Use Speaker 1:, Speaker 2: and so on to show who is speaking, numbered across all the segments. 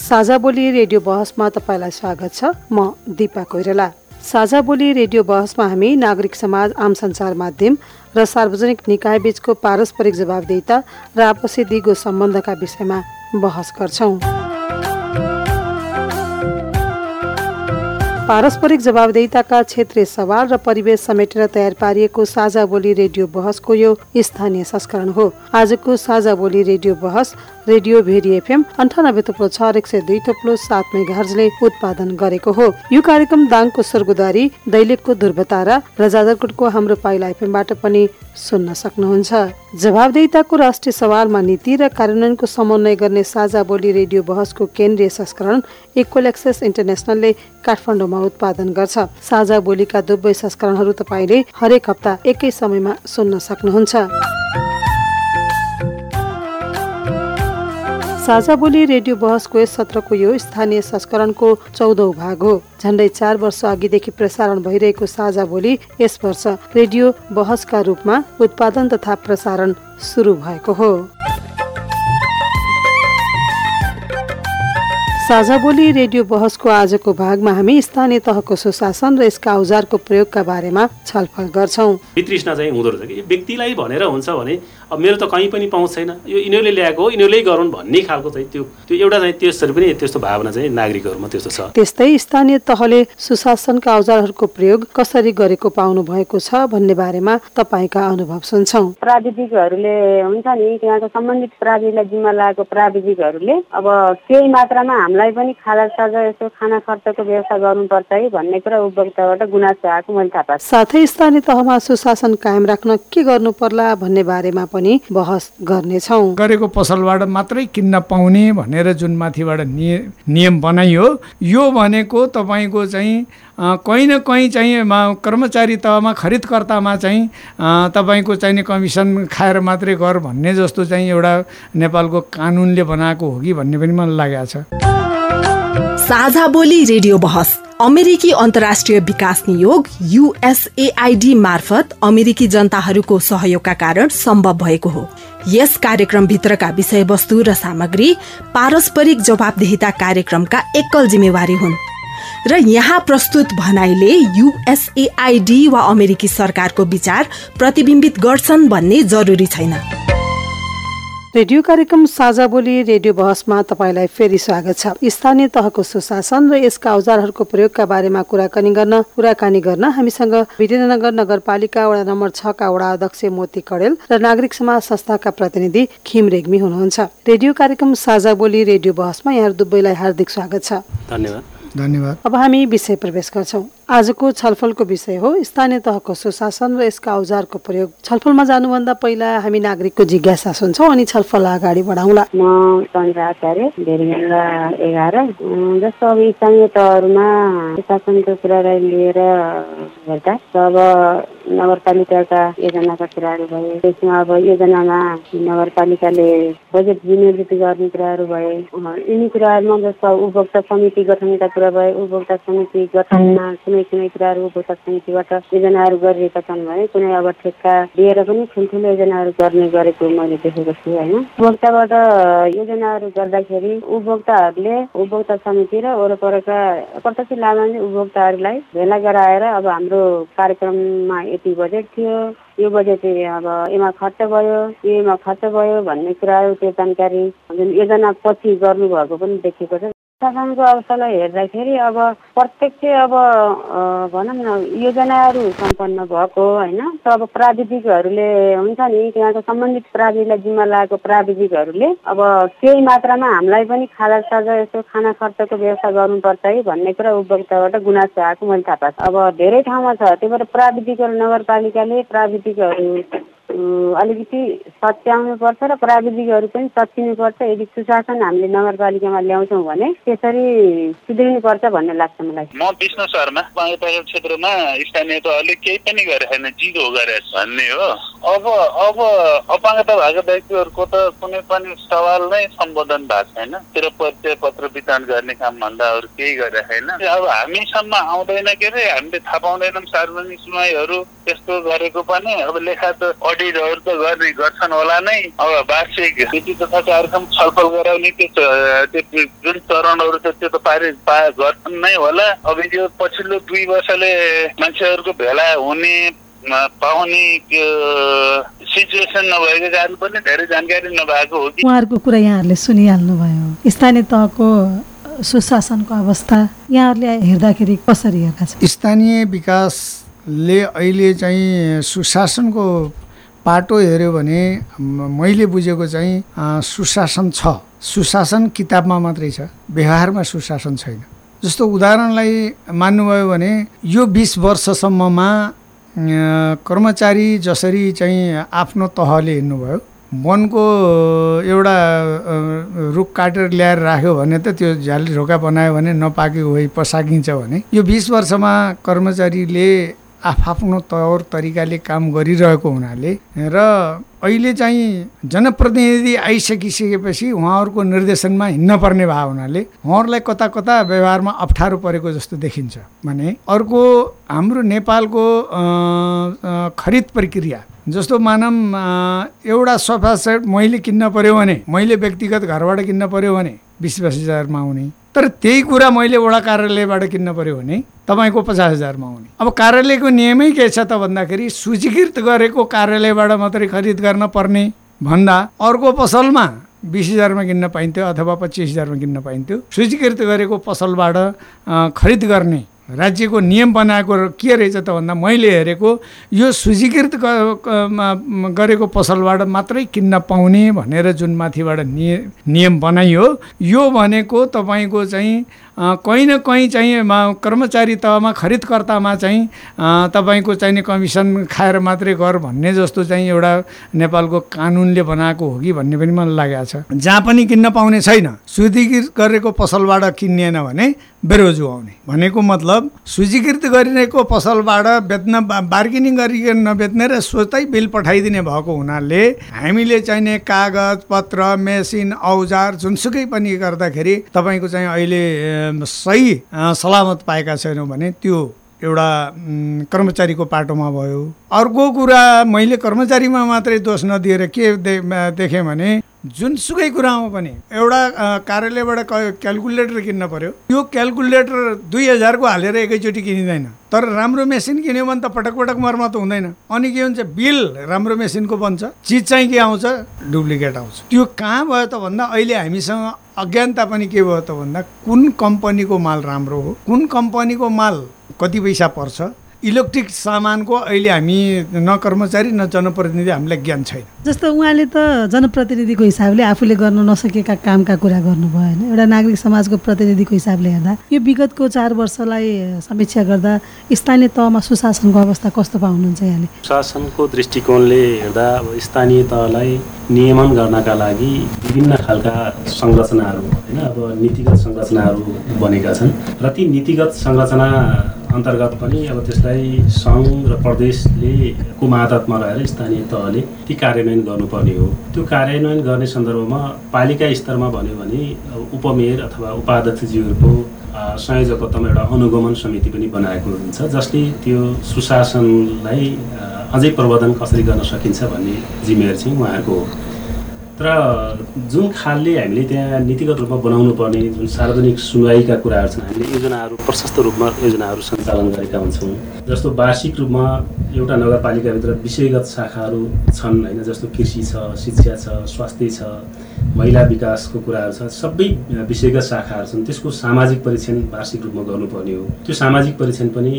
Speaker 1: साझा बोली रेडियो बहसमा तपाईँलाई स्वागत छ। म दिपा कोइराला। साझा बोली रेडियो बहसमा हामी नागरिक समाज आम सञ्चार माध्यम र सार्वजनिक निकाय बीचको पारस्परिक जवाबदेता र आपसी दिगो सम्बन्धका विषयमा बहस गर्छौँ। पारस्परिक जवाबदेताका क्षेत्रीय सवाल र परिवेश समेटेर तयार पारिएको साझा बोली रेडियो बहसको यो स्थानीय संस्करण हो। आजको साझा बोली रेडियो बहस रेडियो भेरी एफएम अन्ठानब्बे थुप्रो छ एक सय दुई थुप्रो सात मेघार्जले उत्पादन गरेको हो। यो कार्यक्रम दाङको स्वर्गद्वारी दैलेखको ध्रुवतारा र जाजरकोटको हाम्रो पाइला एफएमबाट पनि सुन्न सक्नुहुन्छ। जवाबदेताको राष्ट्रिय सवालमा नीति र कार्यान्वयनको समन्वय गर्ने साझा बोली रेडियो बहसको केन्द्रीय संस्करण इक्वल एक्सेस इन्टरनेसनलले काठमाडौँमा उत्पादन गर्छ। साझा बोलीका दुवै संस्करणहरू तपाईँले हरेक हप्ता एकै समयमा सुन्न सक्नुहुन्छ। साझा बोली रेडियो बहसको यस सत्रको यो स्थानीय संस्करणको चौधौँ भाग हो। झन्डै चार वर्ष अघिदेखि प्रसारण भइरहेको साझा बोली यस वर्ष रेडियो बहसका रूपमा उत्पादन तथा प्रसारण सुरु भएको हो। साझा बोली रेडियो बहसको आजको भागमा हामी स्थानीय तहको सुशासन र यसका औजारको प्रयोगका बारेमा छलफल गर्छौँ।
Speaker 2: वितृष्णा चाहिँ हुँदो रहेछ कि? व्यक्तिलाई भनेर हुन्छ भने अब मेरो त कहीँ पनि पाउँछ छैन। यो यिनीहरूले ल्याएको हो यिनीहरूले गरून् भन्ने खालको चाहिँ त्यो त्यो एउटा चाहिँ त्यसरी पनि त्यस्तो भावना चाहिँ नागरिकहरूमा त्यस्तो छ।
Speaker 1: त्यस्तै स्थानीय तहले सुशासनका औजारहरूको प्रयोग कसरी गरेको पाउनु भएको छ भन्ने बारेमा तपाईँका अनुभव सुन्छौँ।
Speaker 3: प्राविधिकहरूले हुन्छ नि त्यहाँको सम्बन्धित प्राविधिकलाई जिम्मा लागेको प्राविधिकहरूले अब केही मात्रामा हामीलाई पनि खाजा साजा यसो खाना खर्चको व्यवस्था गर्नुपर्छ है भन्ने कुरा उपभोक्ताबाट गुनासो आएको मैले थाहा पाएको।
Speaker 1: साथै स्थानीय तहमा सुशासन कायम राख्न के गर्नु पर्ला भन्ने बारेमा पनि बहस गर्नेछौँ।
Speaker 4: गरेको पसलबाट मात्रै किन्न पाउने भनेर जुन माथिबाट निय- नियम बनाइयो यो भनेको तपाईँको चाहिँ कहीँ न कहीँ चाहिँ मा- कर्मचारी तहमा खरिदकर्तामा चाहिँ तपाईँको चाहिने कमिसन खाएर मात्रै गर भन्ने जस्तो चाहिँ एउटा नेपालको कानुनले बनाएको हो कि भन्ने पनि मलाई लागेको छ।
Speaker 5: साझा बोली रेडियो बहस। अमेरिकी अन्तर्राष्ट्रिय विकास नियोग युएसएआइडी मार्फत अमेरिकी जनताहरूको सहयोगका कारण सम्भव भएको हो। यस कार्यक्रमभित्रका विषयवस्तु र सामग्री पारस्परिक जवाबदेहिता कार्यक्रमका एकल जिम्मेवारी हुन्। र यहाँ प्रस्तुत भनाइले युएसएआइडी वा अमेरिकी सरकारको विचार प्रतिबिम्बित गर्छन् भन्ने जरुरी छैन।
Speaker 1: रेडियो कार्यक्रम साझा बोली रेडियो बहसमा तपाईँलाई फेरि स्वागत छ। स्थानीय तहको सुशासन र यसका औजारहरूको प्रयोगका बारेमा कुराकानी गर्न कुराकानी गर्न हामीसँग विजयनगर नगरपालिका वडा नम्बर छका वडा अध्यक्ष मोती कडेल र नागरिक समाज संस्थाका प्रतिनिधि खिम रेग्मी हुनुहुन्छ। रेडियो कार्यक्रम साझा बोली रेडियो बहसमा यहाँ दुवैलाई हार्दिक स्वागत छ।
Speaker 2: धन्यवाद।
Speaker 4: धन्यवाद।
Speaker 1: अब हामी विषय प्रवेश गर्छौँ। आजको छलफलको विषय हो स्थानीय तहको सुशासन र यसका औजारको प्रयोग। छलफलमा जानुभन्दा पहिला हामी नागरिकको जिज्ञासा सुन्छौँ अनि छलफल अगाडि बढाउँला।
Speaker 3: म चन्द्र आचार्य भेरिगङ्गा एघार। जस्तो अब स्थानीय तहहरूमा सुशासनको कुरालाई लिएर हेर्दा अब नगरपालिकाका योजनाका कुराहरू भए त्यसमा अब योजनामा नगरपालिकाले बजेट विनियोजित गर्ने कुराहरू भए यिनी कुराहरूमा जस्तो उपभोक्ता समिति गठनका कुरा भए उपभोक्ता समिति गठनमा कुनै कुनै कुराहरू उपभोक्ता समितिबाट योजनाहरू गरिरहेका छन् भने कुनै अब ठेक्का दिएर पनि ठुल्ठुलो योजनाहरू गर्ने गरेको मैले देखेको छु होइन। उपभोक्ताबाट योजनाहरू गर्दाखेरि उपभोक्ताहरूले उपभोक्ता समिति र वरपरका प्रत्यक्ष लाभान्वित उपभोक्ताहरूलाई भेला गराएर अब हाम्रो कार्यक्रममा यति बजेट थियो यो बजेट अब यसमा खर्च भयो योमा खर्च भयो भन्ने कुराहरू त्यो जानकारी जुन योजना पछि गर्नुभएको पनि देखेको छ। शासनको अवस्थालाई हेर्दाखेरि अब प्रत्यक्ष अब भनौँ न योजनाहरू सम्पन्न भएको होइन। अब प्राविधिकहरूले हुन्छ नि त्यहाँको सम्बन्धित प्राविधिकलाई जिम्मा लागेको प्राविधिकहरूले अब केही मात्रामा हामीलाई पनि खाजा साजा यसो खाना खर्चको व्यवस्था गर्नुपर्छ है भन्ने कुरा उपभोक्ताबाट गुनासो आएको मैले थाहा पाएको। अब धेरै ठाउँमा छ। त्यही भएर प्राविधिकहरू नगरपालिकाले प्राविधिकहरू अलिकति सच्याउनु पर्छ र प्राविधिकहरू पनि सचिनुपर्छ यदि सुशासन हामीले नगरपालिकामा ल्याउँछौँ भने त्यसरी सुध्रिनुपर्छ भन्ने लाग्छ मलाई।
Speaker 6: म विष्णु शर्मा बागेपाका क्षेत्रमा स्थानीय तहले केही पनि गरेको छैन जिरो गरे भन्ने हो। अब अब अपाङ्गता भएको व्यक्तिहरूको त कुनै पनि सवाल नै सम्बोधन भएको छैन। तेरो परिचय पत्र वितरण गर्ने काम भन्दा अरू केही गरेको छैन। अब हामीसम्म आउँदैन के अरे? हामीले थाहा पाउँदैनौँ सार्वजनिक सुनवाईहरू त्यस्तो गरेको पनि। अब लेखा त अडिटहरू त गर्ने गर्छन् होला नै। अब वार्षिक नीति तथा कार्यक्रम छलफल गराउने त्यो त्यो जुन चरणहरू छ त्यो त पारि पा गर्छन् नै होला। अब यो पछिल्लो दुई वर्षले मान्छेहरूको भेला हुने पाउने त्यो सिचुएसन नभएको कारण पनि धेरै जानकारी नभएको हो कि।
Speaker 1: उहाँहरूको कुरा यहाँहरूले सुनिहाल्नुभयो। स्थानीय तहको सुशासनको अवस्था यहाँहरूले हेर्दाखेरि कसरी हेर्दा छ
Speaker 4: स्थानीय विकासले अहिले चाहिँ सुशासनको पाटो हेऱ्यो भने मैले बुझेको चाहिँ सुशासन छ। सुशासन किताबमा मात्रै छ। व्यवहारमा सुशासन छैन। जस्तो उदाहरणलाई मान्नुभयो भने यो बिस वर्षसम्ममा कर्मचारी जसरी चाहिँ आफ्नो तहले हिँड्नुभयो वनको एउटा रुख काटेर ल्याएर राख्यो भने त त्यो झ्याली ढोका बनायो भने नपाकेको भई पसाकिन्छ भने यो बिस वर्षमा कर्मचारीले आफ्नो तौर तरिकाले काम गरिरहेको हुनाले र अहिले चाहिँ जनप्रतिनिधि आइसकिसकेपछि उहाँहरूको निर्देशनमा हिँड्न पर्ने भयो हुनाले उहाँहरूलाई कता कता व्यवहारमा अप्ठ्यारो परेको जस्तो देखिन्छ। भने अर्को हाम्रो नेपालको खरिद प्रक्रिया जस्तो मानम एउटा सोफा सेट मैले किन्न पऱ्यो भने मैले व्यक्तिगत घरबाट किन्न पऱ्यो भने बिस बिस हजारमा आउने तर त्यही कुरा मैले वडा कार्यालयबाट किन्न पऱ्यो भने तपाईँको पचास हजारमा आउने अब कार्यालयको नियमै के छ त भन्दाखेरि सूचीकृत गरेको कार्यालयबाट मात्रै खरिद गर्न पर्ने भन्दा अर्को पसलमा बिस हजारमा किन्न पाइन्थ्यो अथवा पच्चिस हजारमा किन्न पाइन्थ्यो। सूचीकृत गरेको पसलबाट खरिद गर्ने राज्यको नियम बनाएको के रहेछ त भन्दा मैले हेरेको यो सूचीकृत गरेको पसलबाट मात्रै किन्न पाउने भनेर जुन माथिबाट नियम बनाइयो यो भनेको तपाईँको चाहिँ कहीँ न कहीँ चाहिँ कर्मचारी तहमा खरिदकर्तामा चाहिँ तपाईँको चाहिने कमिसन खाएर मात्रै गर भन्ने जस्तो चाहिँ एउटा नेपालको कानुनले बनाएको हो कि भन्ने पनि मलाई लागेको छ। जहाँ पनि किन्न पाउने छैन। सूचीकृत गरेको पसलबाट किनिएन भने बेरोजु आउने भनेको मतलब सूचीकृत गरिरहेको पसलबाट बेच्न बार्गेनिङ गरिकन नबेच्ने र सोच्दै बिल पठाइदिने भएको हुनाले हामीले चाहिने कागज पत्र मेसिन औजार जुनसुकै पनि गर्दाखेरि तपाईँको चाहिँ अहिले सही सलामत पाएका छैनौँ भने त्यो एउटा कर्मचारीको पाटोमा भयो। अर्को कुरा मैले कर्मचारीमा मात्रै दोष नदिएर के देखेँ भने जुनसुकै कुरामा पनि एउटा कार्यालयबाट क्यालकुलेटर किन्न पर्यो। यो क्यालकुलेटर दुई हजारको हालेर एकैचोटि किनिँदैन। तर राम्रो मेसिन किन्यो भने त पटक पटक मर्मत हुँदैन। अनि के हुन्छ बिल राम्रो मेसिनको बन्छ। चिज चाहिँ के आउँछ? डुप्लिकेट आउँछ। त्यो कहाँ भयो त भन्दा अहिले हामीसँग अज्ञानता पनि के भयो त भन्दा कुन कम्पनीको माल राम्रो हो कुन कम्पनीको माल कति पैसा पर्छ इलेक्ट्रिक सामानको अहिले हामी न कर्मचारी न जनप्रतिनिधि हामीलाई ज्ञान छैन।
Speaker 1: जस्तो उहाँले त जनप्रतिनिधिको हिसाबले आफूले गर्न नसकेका कामका कुरा गर्नुभयो होइन। एउटा नागरिक समाजको प्रतिनिधिको हिसाबले हेर्दा यो विगतको चार वर्षलाई समीक्षा गर्दा स्थानीय तहमा सुशासनको अवस्था कस्तो पाउनुहुन्छ यहाँले?
Speaker 2: शासनको दृष्टिकोणले हेर्दा अब स्थानीय तहलाई नियमन गर्नका लागि विभिन्न खालका संरचनाहरू होइन अब नीतिगत संरचनाहरू बनेका छन्। र ती नीतिगत संरचना अन्तर्गत पनि अब त्यसलाई सङ्घ र प्रदेशले को मातहतमा रहेर स्थानीय तहले ती कार्यान्वयन गर्नुपर्ने हो। त्यो कार्यान्वयन गर्ने सन्दर्भमा पालिका स्तरमा भन्यो भने उपमेयर अथवा उपाध्यक्षज्यूहरूको संयोजकत्वमा एउटा अनुगमन समिति पनि बनाएको हुन्छ जसले त्यो सुशासनलाई अझै प्रवर्धन कसरी गर्न सकिन्छ भन्ने जिम्मेवारी चाहिँ उहाँहरूको हो। तर जुन खालले हामीले त्यहाँ नीतिगत रूपमा बनाउनु पर्ने जुन सार्वजनिक सुनवाईका कुराहरू छन् हामीले योजनाहरू प्रशस्त रूपमा योजनाहरू सञ्चालन गरेका हुन्छौँ। जस्तो वार्षिक रूपमा एउटा नगरपालिकाभित्र विषयगत शाखाहरू छन् होइन जस्तो कृषि छ शिक्षा छ स्वास्थ्य छ महिला विकासको कुराहरू छ सबै विषयगत शाखाहरू छन् त्यसको सामाजिक परीक्षण वार्षिक रूपमा गर्नुपर्ने हो। त्यो सामाजिक परीक्षण पनि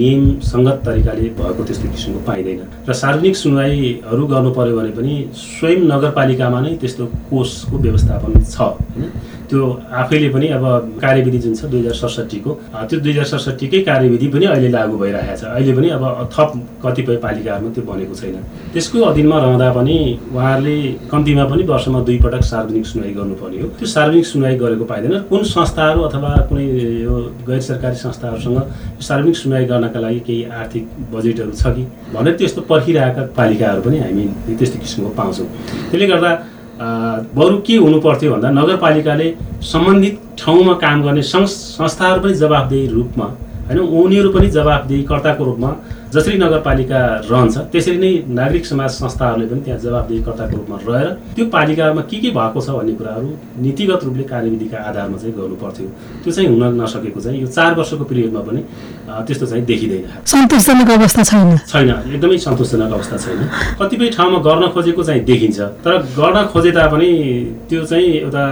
Speaker 2: नियम सङ्गत तरिकाले भएको त्यस्तो किसिमको पाइँदैन र सार्वजनिक सुनवाईहरू गर्नु पऱ्यो भने पनि स्वयं नगरपालिकामा नै त्यस्तो कोषको व्यवस्थापन छ। होइन त्यो आफैले पनि अब कार्यविधि जुन छ दुई हजार सडसट्ठीको त्यो दुई हजार सडसट्ठीकै कार्यविधि पनि अहिले लागू भइरहेको छ। अहिले पनि अब थप कतिपय पालिकाहरूमा त्यो बनेको छैन। त्यसको अधीनमा रहँदा पनि उहाँहरूले कम्तीमा पनि वर्षमा दुई पटक सार्वजनिक सुनवाई गर्नुपर्ने हो। त्यो सार्वजनिक सुनवाई गरेको पाइँदैन। कुन संस्थाहरू अथवा कुनै यो गैर सरकारी संस्थाहरूसँग सार्वजनिक सुनवाई गर्नका लागि केही आर्थिक बजेटहरू छ कि भनेर त्यस्तो पर्खिरहेका पालिकाहरू पनि हामी त्यस्तो किसिमको पाउँछौँ। त्यसले गर्दा बरु के हुनु पर्थ्यो भन्दा नगरपालिकाले सम्बन्धित ठाउँमा काम गर्ने संस्थाहरू पनि जवाफदेही रूपमा होइन उनीहरू पनि जवाफदेही कर्ताको रूपमा जसरी नगरपालिका रहन्छ त्यसरी नै नागरिक समाज संस्थाहरूले पनि त्यहाँ जवाबदेहीकर्ताको रूपमा रहेर त्यो पालिकामा के के भएको छ भन्ने कुराहरू नीतिगत रूपले कार्यविधिका आधारमा चाहिँ गर्नु पर्थ्यो त्यो चाहिँ हुन नसकेको चाहिँ यो चार वर्षको पिरियडमा पनि त्यस्तो चाहिँ देखिँदैन।
Speaker 1: सन्तोषजनक अवस्था छैन।
Speaker 2: छैन एकदमै सन्तोषजनक अवस्था छैन। कतिपय ठाउँमा गर्न खोजेको चाहिँ देखिन्छ तर गर्न खोजे तापनि त्यो चाहिँ एउटा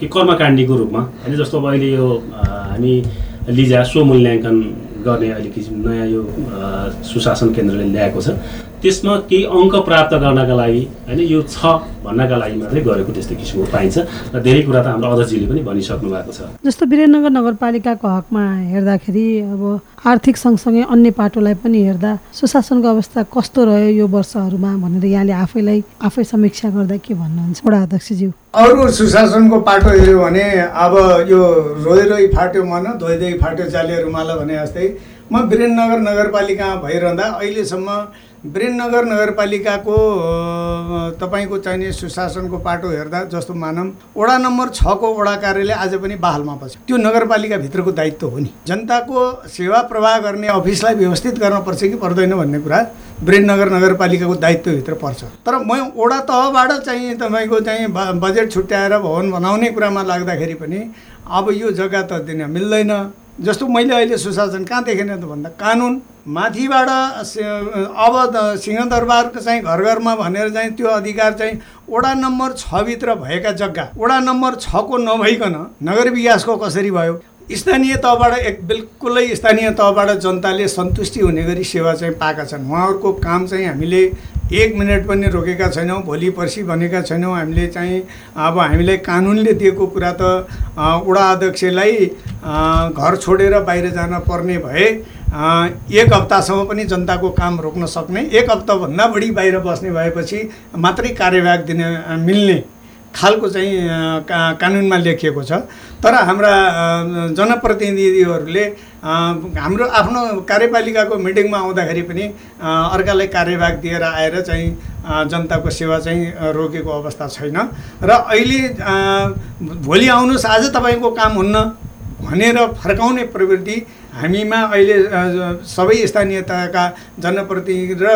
Speaker 2: के कर्मकाण्डीको रूपमा होइन जस्तो अब अहिले यो हामी लिजा स्वमूल्याङ्कन गर्ने अहिले किसिम नयाँ यो सुशासन केन्द्रले ल्याएको छ। त्यसमा केही अङ्क प्राप्त गर्नका लागि होइन यो छ भन्नका लागि मात्रै गरेको त्यस्तो किसिमको पाइन्छ र धेरै कुरा त हाम्रो अध्यक्षजीले पनि भनिसक्नु भएको छ।
Speaker 1: जस्तो वीरेन्द्रनगर नगरपालिकाको हकमा हेर्दाखेरि अब आर्थिक सँगसँगै अन्य पाटोलाई पनि हेर्दा सुशासनको अवस्था कस्तो रह्यो यो वर्षहरूमा भनेर यहाँले आफैलाई आफै समीक्षा गर्दा के भन्नुहुन्छ? वडा अध्यक्षज्यू।
Speaker 4: अरू सुशासनको पाटो हेऱ्यो भने अब यो रोइ रोइ फाट्यो मन धोइ धोइ फाट्यो चालियो रुमाल भने जस्तै म वीरेन्द्रनगर नगरपालिकामा भइरहँदा अहिलेसम्म वीरेन्द्रनगर नगरपालिकाको तपाईँको चाहिने सुशासनको पाटो हेर्दा जस्तो मानौँ वडा नम्बर छको वडा कार्यालय आज पनि बहालमा बस्छ त्यो नगरपालिकाभित्रको दायित्व हो नि। जनताको सेवा प्रवाह गर्ने अफिसलाई व्यवस्थित गर्न पर्छ कि पर्दैन भन्ने कुरा वीरेन्द्रनगर नगरपालिकाको दायित्वभित्र पर्छ। तर म वडा तहबाट चाहिँ तपाईँको चाहिँ बजेट छुट्याएर भवन बनाउने कुरामा लाग्दाखेरि पनि अब यो जग्गा त दिन मिल्दैन। जस्तो मैले अहिले सुशासन कहाँ देखेन त भन्दा कानुन माथिबाट अब सिंहदरबारको चाहिँ घर घरमा भनेर चाहिँ त्यो अधिकार चाहिँ वडा नम्बर छभित्र भएका जग्गा वडा नम्बर छको नभइकन नगर विकासको कसरी भयो? स्थानीय तहबाट एक बिल्कुलै स्थानीय तहबाट जनताले सन्तुष्टि हुने गरी सेवा चाहिँ पाएका छन्। उहाँहरूको काम चाहिँ हामीले एक मिनट पनि रोकेका छैनौँ भोलि पर्सि भनेका छैनौँ। हामीले चाहिँ अब हामीलाई कानुनले दिएको कुरा त वडा अध्यक्षलाई घर छोडेर बाहिर जान पर्ने भए एक हप्तासम्म पनि जनताको काम रोक्न सक्ने एक हप्ताभन्दा बढी बाहिर बस्ने भएपछि मात्रै कार्यवाहक दिने मिल्ने खालको चाहिँ का कानुनमा लेखिएको छ। तर हाम्रा जनप्रतिनिधिहरूले हाम्रो आफ्नो कार्यपालिकाको मिटिङमा आउँदाखेरि पनि अर्कालाई कार्यवाहक दिएर आएर चाहिँ जनताको सेवा चाहिँ रोकेको अवस्था छैन। र अहिले भोलि आउनुहोस् आज तपाईँको काम हुन्न भनेर फर्काउने प्रवृत्ति हामीमा अहिले सबै स्थानीय तहका जनप्रतिनिधि र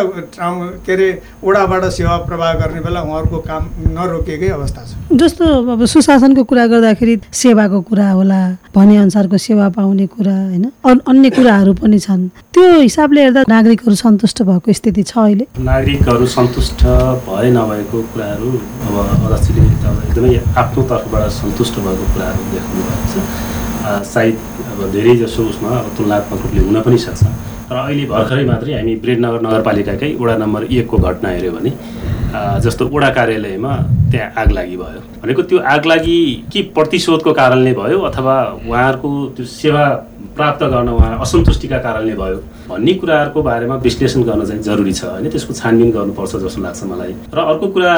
Speaker 4: के अरे ओडाबाट सेवा प्रवाह गर्ने बेला उहाँहरूको काम नरोकेकै अवस्था छ।
Speaker 1: जस्तो अब सुशासनको कुरा गर्दाखेरि सेवाको कुरा होला भने अनुसारको सेवा पाउने कुरा होइन? अन्य कुराहरू पनि छन्। त्यो हिसाबले हेर्दा नागरिकहरू सन्तुष्ट भएको स्थिति छ अहिले?
Speaker 2: नागरिकहरू सन्तुष्ट भए नभएको कुराहरू अब अध्यक्षले एकदमै आफ्नो तर्फबाट सन्तुष्ट भएको कुराहरू देखाउनु भएको छ सायद अब धेरै जसो उसमा अब तुलनात्मक रूपले हुन पनि सक्छ। र अहिले भर्खरै मात्रै हामी ब्रेडनगर नगरपालिकाकै वडा नम्बर एकको घटना हेऱ्यो भने जस्तो वडा कार्यालयमा त्यहाँ आग लागि भयो। भनेको त्यो आग लागि कि प्रतिशोधको कारणले भयो अथवा उहाँहरूको त्यो सेवा प्राप्त गर्न उहाँ असन्तुष्टिका कारणले भयो भन्ने कुराहरूको बारेमा विश्लेषण गर्न चाहिँ जरुरी छ होइन त्यसको छानबिन गर्नुपर्छ जस्तो लाग्छ मलाई। र अर्को कुरा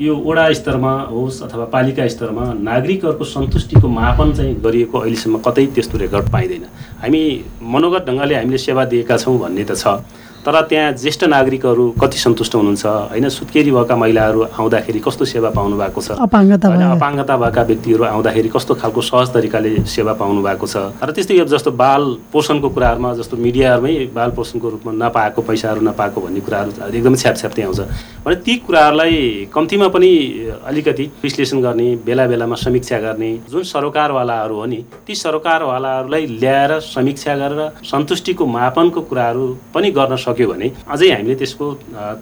Speaker 2: यो वडा स्तरमा होस् अथवा पालिका स्तरमा नागरिकहरूको सन्तुष्टिको मापन चाहिँ गरिएको अहिलेसम्म कतै त्यस्तो रेकर्ड पाइँदैन। हामी मनोगत ढङ्गले हामीले सेवा दिएका छौँ भन्ने त छ। तर त्यहाँ ज्येष्ठ नागरिकहरू कति सन्तुष्ट हुनुहुन्छ? होइन सुत्केरी भएका महिलाहरू आउँदाखेरि कस्तो सेवा पाउनु भएको छ? अपाङ्गता भएका व्यक्तिहरू आउँदाखेरि कस्तो खालको सहज तरिकाले सेवा पाउनु भएको छ? र त्यस्तै जस्तो बाल पोषणको कुराहरूमा जस्तो मिडियाहरूमै बाल पोषणको रूपमा नपाएको पैसाहरू नपाएको भन्ने कुराहरू एकदमै छ्यापछ्याप्ती आउँछ। भने ती कुराहरूलाई कम्तीमा पनि अलिकति विश्लेषण गर्ने बेला बेलामा समीक्षा गर्ने जुन सरोकारवालाहरू हो नि ती सरोकारवालाहरूलाई ल्याएर समीक्षा गरेर सन्तुष्टिको मापनको कुराहरू पनि गर्न सक्छ सक्यो भने अझै हामीले त्यसको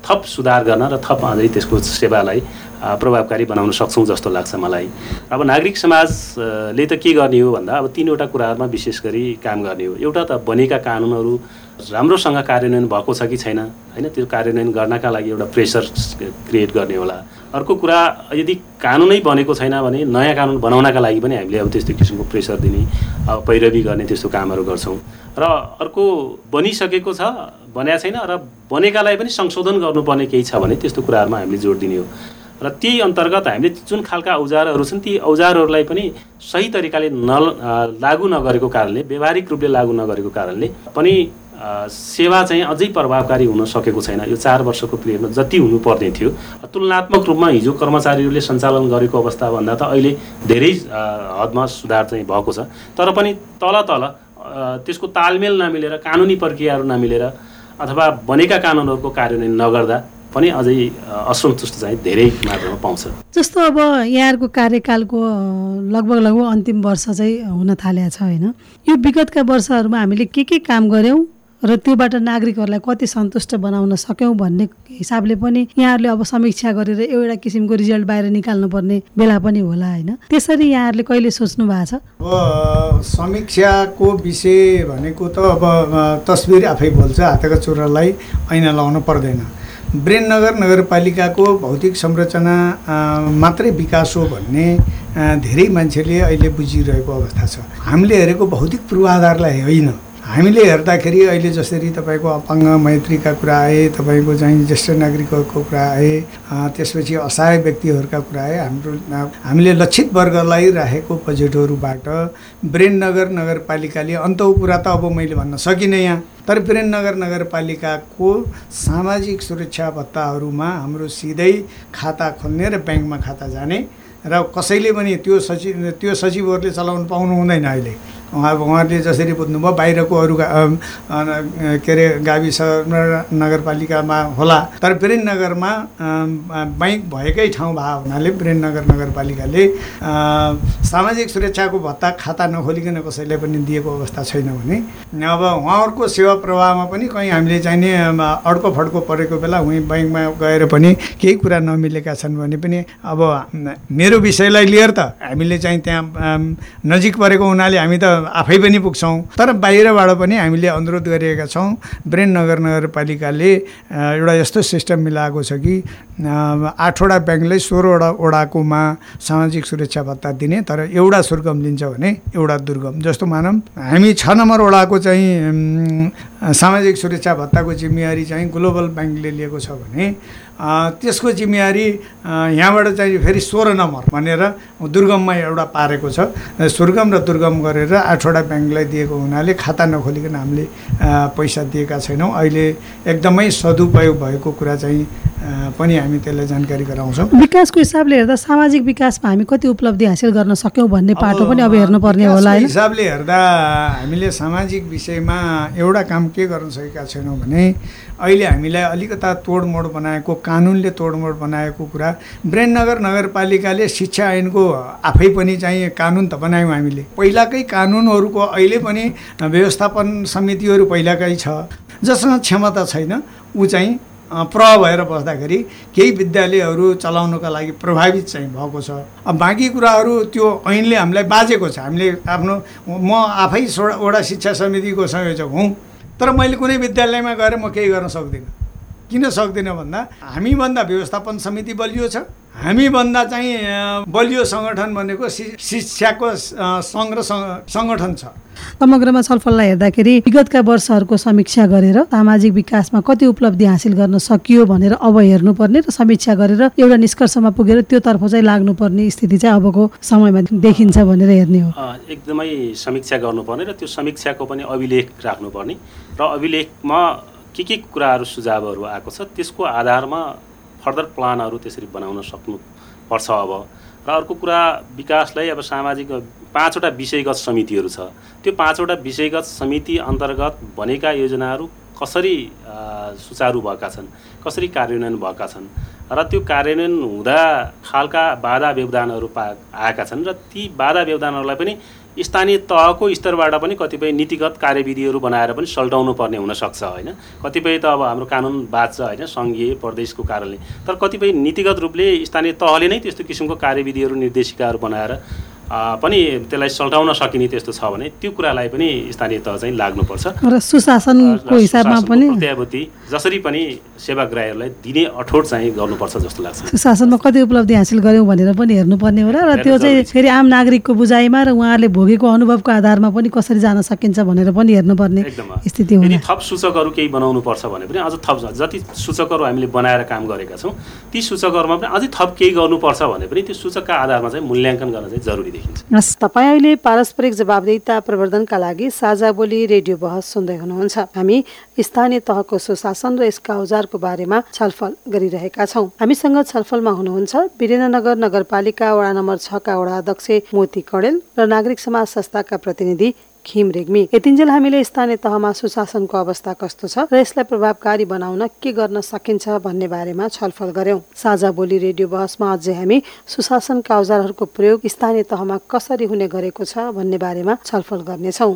Speaker 2: थप सुधार गर्न र थप अझै त्यसको सेवालाई प्रभावकारी बनाउन सक्छौँ जस्तो लाग्छ मलाई। अब नागरिक समाजले त के गर्ने हो भन्दा अब तिनवटा कुराहरूमा विशेष गरी काम गर्ने हो। एउटा त बनेका कानुनहरू राम्रोसँग कार्यान्वयन भएको छ कि छैन? होइन त्यो कार्यान्वयन गर्नका लागि एउटा प्रेसर क्रिएट गर्ने होला। अर्को कुरा यदि कानुनै बनेको छैन भने नयाँ कानुन बनाउनका लागि पनि हामीले अब त्यस्तो किसिमको प्रेसर दिने अब पैरवी गर्ने त्यस्तो कामहरू गर्छौँ। र अर्को बनिसकेको छ बनिया छैन र बनेकालाई पनि संशोधन गर्नुपर्ने केही छ भने त्यस्तो कुराहरूमा हामीले जोड दिने हो। र त्यही अन्तर्गत हामीले जुन खालका औजारहरू छन् ती औजारहरूलाई पनि सही तरिकाले न लागु नगरेको कारणले व्यवहारिक रूपले लागु नगरेको कारणले पनि सेवा चाहिँ अझै प्रभावकारी हुन सकेको छैन। यो चार वर्षको पिरियडमा जति हुनुपर्ने थियो। तुलनात्मक रूपमा हिजो कर्मचारीहरूले सञ्चालन गरेको अवस्थाभन्दा त अहिले धेरै हदमा सुधार चाहिँ भएको छ। तर पनि तल तल त्यसको तालमेल नमिलेर कानुनी प्रक्रियाहरू नमिलेर अथवा बनेका कानुनहरूको कार्यान्वयन नगर्दा पनि अझै असन्तुष्ट चाहिँ धेरै मात्रामा पाउँछ।
Speaker 1: जस्तो अब यहाँहरूको कार्यकालको लगभग लगभग अन्तिम वर्ष चाहिँ हुन थालेको छ होइन। यो विगतका वर्षहरूमा हामीले के के काम गऱ्यौँ? र त्योबाट नागरिकहरूलाई कति सन्तुष्ट बनाउन सक्यौँ भन्ने हिसाबले पनि यहाँहरूले अब समीक्षा गरेर एउटा किसिमको रिजल्ट बाहिर निकाल्नुपर्ने बेला पनि होला होइन? त्यसरी यहाँहरूले कहिले सोच्नु भएको छ?
Speaker 4: अब समीक्षाको विषय भनेको त अब तस्बिर आफै बोल्छ हातका चुरालाई ऐना लगाउनु पर्दैन। ब्रेननगर नगरपालिकाको भौतिक संरचना मात्रै विकास हो भन्ने धेरै मान्छेले अहिले बुझिरहेको अवस्था छ। हामीले हेरेको भौतिक पूर्वाधारलाई होइन। हामीले हेर्दाखेरि अहिले जसरी तपाईँको अपाङ्ग मैत्रीका कुरा आए तपाईँको चाहिँ ज्येष्ठ नागरिकहरूको कुरा आए त्यसपछि असहाय व्यक्तिहरूका कुरा आए हाम्रो हामीले लक्षित वर्गलाई राखेको बजेटहरूबाट ब्रेननगर नगरपालिकाले अन्त कुरा त अब मैले भन्न सकिनँ यहाँ तर ब्रेननगर नगरपालिकाको सामाजिक सुरक्षा भत्ताहरूमा हाम्रो सिधै खाता खोल्ने र ब्याङ्कमा खाता जाने र कसैले पनि त्यो सचिव त्यो सचिवहरूले चलाउनु पाउनु हुँदैन अहिले। उहाँ उहाँहरूले जसरी बुझ्नुभयो बाहिरको अरू के अरे गाविस नगरपालिकामा होला तर वीरेन्द्रनगरमा बैङ्क भएकै ठाउँ भए हुनाले वीरेन्द्रनगर नगरपालिकाले सामाजिक सुरक्षाको भत्ता खाता नखोलिकन कसैलाई पनि दिएको अवस्था छैन भने अब उहाँहरूको सेवा प्रवाहमा पनि कहीँ हामीले चाहिने अड्को फड्को परेको बेला उहीँ बैङ्कमा गएर पनि केही कुरा नमिलेका छन् भने पनि अब मेरो विषयलाई लिएर त हामीले चाहिँ त्यहाँ नजिक परेको हुनाले हामी त आफै पनि पुग्छौँ। तर बाहिरबाट पनि हामीले अनुरोध गरिएका छौँ ब्रेन नगर नगरपालिकाले एउटा यस्तो सिस्टम मिलाएको छ कि आठवटा ब्याङ्कले सोह्रवटा वडाकोमा सामाजिक सुरक्षा भत्ता दिने तर एउटा सुर्गम दिन्छ भने एउटा दुर्गम। जस्तो मानौँ हामी छ नम्बर वडाको चाहिँ सामाजिक सुरक्षा भत्ताको जिम्मेवारी चाहिँ ग्लोबल ब्याङ्कले लिएको छ भने त्यसको जिम्मेवारी यहाँबाट चाहिँ फेरि सोह्र नम्बर भनेर दुर्गममा एउटा पारेको छ। सुर्गम र दुर्गम गरेर आठवटा ब्याङ्कलाई दिएको हुनाले खाता नखोलिकन हामीले पैसा दिएका छैनौँ। अहिले एकदमै सदुपयोग भएको कुरा चाहिँ पनि हामी त्यसलाई जानकारी गराउँछौँ।
Speaker 1: विकासको हिसाबले हेर्दा सामाजिक विकासमा हामी कति उपलब्धि हासिल गर्न सक्यौँ भन्ने पाटो पनि अब हेर्नुपर्ने होला
Speaker 4: हिसाबले हेर्दा हामीले सामाजिक विषयमा एउटा काम के गर्न सकेका छैनौँ भने अहिले हामीलाई अलिकता तोडमोड बनाएको कानुनले तोडमोड बनाएको कुरा ब्रेननगर नगरपालिकाले शिक्षा ऐनको आफै पनि चाहिँ कानुन त बनायौँ हामीले। पहिलाकै कानुनहरूको अहिले पनि व्यवस्थापन समितिहरू पहिलाकै छ। जसमा क्षमता छैन ऊ चाहिँ प्र भएर बस्दाखेरि केही विद्यालयहरू चलाउनुका लागि प्रभावित चाहिँ भएको छ। अब बाँकी कुराहरू त्यो ऐनले हामीलाई बाजेको छ। हामीले आफ्नो म आफै वडा शिक्षा समितिको संयोजक हुँ तर मैले कुनै विद्यालयमा गएर म केही गर्न सक्दिनँ। किन सक्दिनँ भन्दा हामीभन्दा व्यवस्थापन समिति बलियो छ। हामीभन्दा चाहिँ बलियो सङ्गठन भनेको शिक्षाको सङ्घ र सङ्ग- सङ्गठन छ।
Speaker 1: समग्रमा छलफललाई हेर्दाखेरि विगतका वर्षहरूको समीक्षा गरेर सामाजिक विकासमा कति उपलब्धि हासिल गर्न सकियो भनेर अब हेर्नुपर्ने र समीक्षा गरेर एउटा निष्कर्षमा पुगेर त्योतर्फ चाहिँ लाग्नुपर्ने स्थिति चाहिँ अबको समयमा देखिन्छ भनेर हेर्ने हो।
Speaker 2: अ, एकदमै समीक्षा गर्नुपर्ने र त्यो समीक्षाको पनि अभिलेख राख्नुपर्ने। र अभिलेखमा के के कुराहरू सुझावहरू आएको छ त्यसको आधारमा फर्दर प्लानहरू त्यसरी बनाउन सक्नुपर्छ अब। र अर्को कुरा विकासलाई अब सामाजिक पाँचवटा विषयगत समितिहरू छ। त्यो पाँचवटा विषयगत समिति अन्तर्गत बनेका योजनाहरू कसरी सुचारू भएका छन् कसरी कार्यान्वयन भएका छन् र त्यो कार्यान्वयन हुँदा खालका बाधा व्यवधानहरू पा आएका छन् र ती बाधा व्यवधानहरूलाई पनि स्थानीय तहको स्तरबाट पनि कतिपय नीतिगत कार्यविधिहरू बनाएर पनि सल्टाउनु पर्ने हुनसक्छ होइन? कतिपय त अब हाम्रो कानुन बाँच्छ होइन? सङ्घीय प्रदेशको कारणले। तर कतिपय नीतिगत रूपले स्थानीय तहले नै त्यस्तो किसिमको कार्यविधिहरू निर्देशिकाहरू बनाएर पनि त्यसलाई सल्टाउन सकिने त्यस्तो छ भने त्यो कुरालाई पनि स्थानीय तह चाहिँ लाग्नुपर्छ।
Speaker 1: र सुशासनको हिसाबमा पनि
Speaker 2: प्रत्याभूति जसरी पनि सेवाग्राहीहरूलाई दिने अठोट चाहिँ गर्नुपर्छ जस्तो लाग्छ।
Speaker 1: सुशासनमा कति उपलब्धि हासिल गऱ्यौँ भनेर पनि हेर्नुपर्ने हो र त्यो चाहिँ फेरि आम नागरिकको बुझाइमा र उहाँहरूले भोगेको अनुभवको आधारमा पनि कसरी जान सकिन्छ भनेर पनि हेर्नुपर्ने स्थिति हुन।
Speaker 2: थप सूचकहरू केही बनाउनु पर्छ भने पनि अझ थप जति सूचकहरू हामीले बनाएर काम गरेका छौँ ती सूचकहरूमा पनि अझै थप केही गर्नुपर्छ भने पनि त्यो सूचकका आधारमा चाहिँ मूल्याङ्कन गर्न चाहिँ जरुरी देखिन्छ।
Speaker 1: तपाईँ अहिले पारस्परिक जवाबदेहिता प्रवर्धनका लागि साझा बोली रेडियो बहस सुन्दै हुनुहुन्छ। हामी स्थानीय तहको सुशासन र यसका औजारको बारेमा छलफल गरिरहेका छौँ। हामीसँग छलफलमा हुनुहुन्छ वीरेन्द्रनगर नगरपालिका वडा नम्बर छका वडा अध्यक्ष मोती कडेल र नागरिक समाज संस्थाका प्रतिनिधि खिम रेग्मी यतिन्जेल हामीले स्थानीय तहमा सुशासनको अवस्था कस्तो छ र यसलाई प्रभावकारी बनाउन के गर्न सकिन्छ भन्ने बारेमा छलफल गर्यौं। साझा बोली रेडियो बहसमा अझै हामी सुशासनका औजारहरूको प्रयोग स्थानीय तहमा कसरी हुने गरेको छ भन्ने बारेमा छलफल गर्नेछौँ।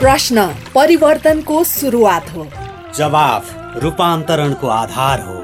Speaker 5: प्रश्न परिवर्तनको सुरुवात हो।
Speaker 7: जवाफ रूपान्तरणको आधार हो।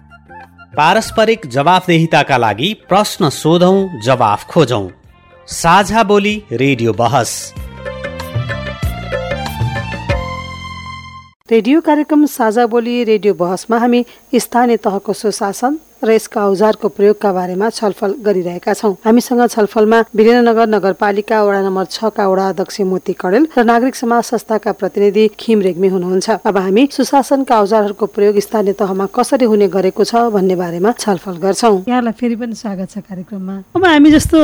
Speaker 7: पारस्परिक जवाफदेहिताका लागि प्रश्न सोधौं जवाफ खोजौं। साझा बोली रेडियो बहस।
Speaker 1: रेडियो कार्यक्रम साझा बोली रेडियो बहसमा हामी स्थानीय तहको सुशासन र यसका औजारको प्रयोगका बारेमा छलफल गरिरहेका छौँ। हामीसँग छलफलमा वीरेन्द्रनगर नगरपालिका वडा नम्बर छका वडा अध्यक्ष मोती कडेल र नागरिक समाज संस्थाका प्रतिनिधि खिम रेग्मी हुनुहुन्छ। अब हामी सुशासनका औजारहरूको प्रयोग स्थानीय तहमा कसरी हुने गरेको छ भन्ने बारेमा छलफल गर्छौँ। यहाँलाई फेरि पनि स्वागत छ कार्यक्रममा। अब हामी जस्तो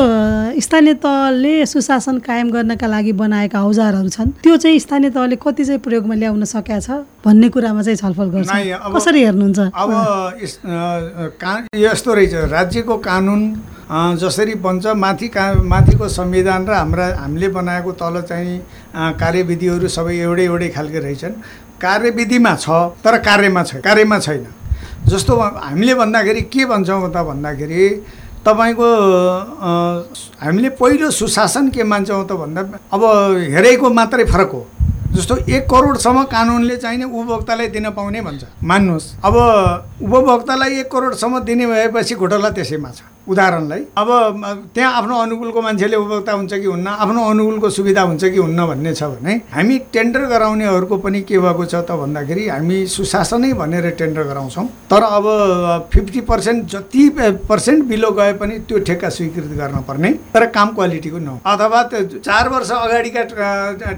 Speaker 1: स्थानीय तहले सुशासन कायम गर्नका लागि बनाएका औजारहरू छन् त्यो चाहिँ स्थानीय तहले कति चाहिँ प्रयोगमा ल्याउन सकेका छ भन्ने कुरामा चाहिँ छलफल गर्छ। कसरी हेर्नुहुन्छ?
Speaker 4: अब का यस्तो रहेछ। राज्यको कानुन जसरी बन्छ माथि का माथिको संविधान र हाम्रा हामीले बनाएको तल चाहिँ कार्यविधिहरू सबै एउटै एउटै खालके रहेछन्। कार्यविधिमा छ तर कार्यमा छ कार्यमा छैन। जस्तो हामीले भन्दाखेरि के भन्छौँ त भन्दाखेरि तपाईँको हामीले पहिलो सुशासन के मान्छौँ त भन्दा अब हेरेको मात्रै फरक हो। जस्तो एक करोडसम्म कानुनले चाहिने उपभोक्तालाई दिन पाउने भन्छ। मान्नुहोस्। अब उपभोक्तालाई एक करोडसम्म दिने भएपछि घोटाला त्यसैमा छ। उदाहरणलाई। अब त्यहाँ आफ्नो अनुकूलको मान्छेले उपभोक्ता हुन्छ कि हुन्न आफ्नो अनुकूलको सुविधा हुन्छ कि हुन्न भन्ने छ भने हामी टेन्डर गराउनेहरूको पनि के भएको छ त भन्दाखेरि हामी सुशासनै भनेर टेन्डर गराउँछौँ। तर अब फिफ्टी पर्सेन्ट जति पर्सेन्ट बिलो गए पनि त्यो ठेक्का स्वीकृति गर्न पर्ने। तर काम क्वालिटीको नहो। अथवा त्यो चार वर्ष अगाडिका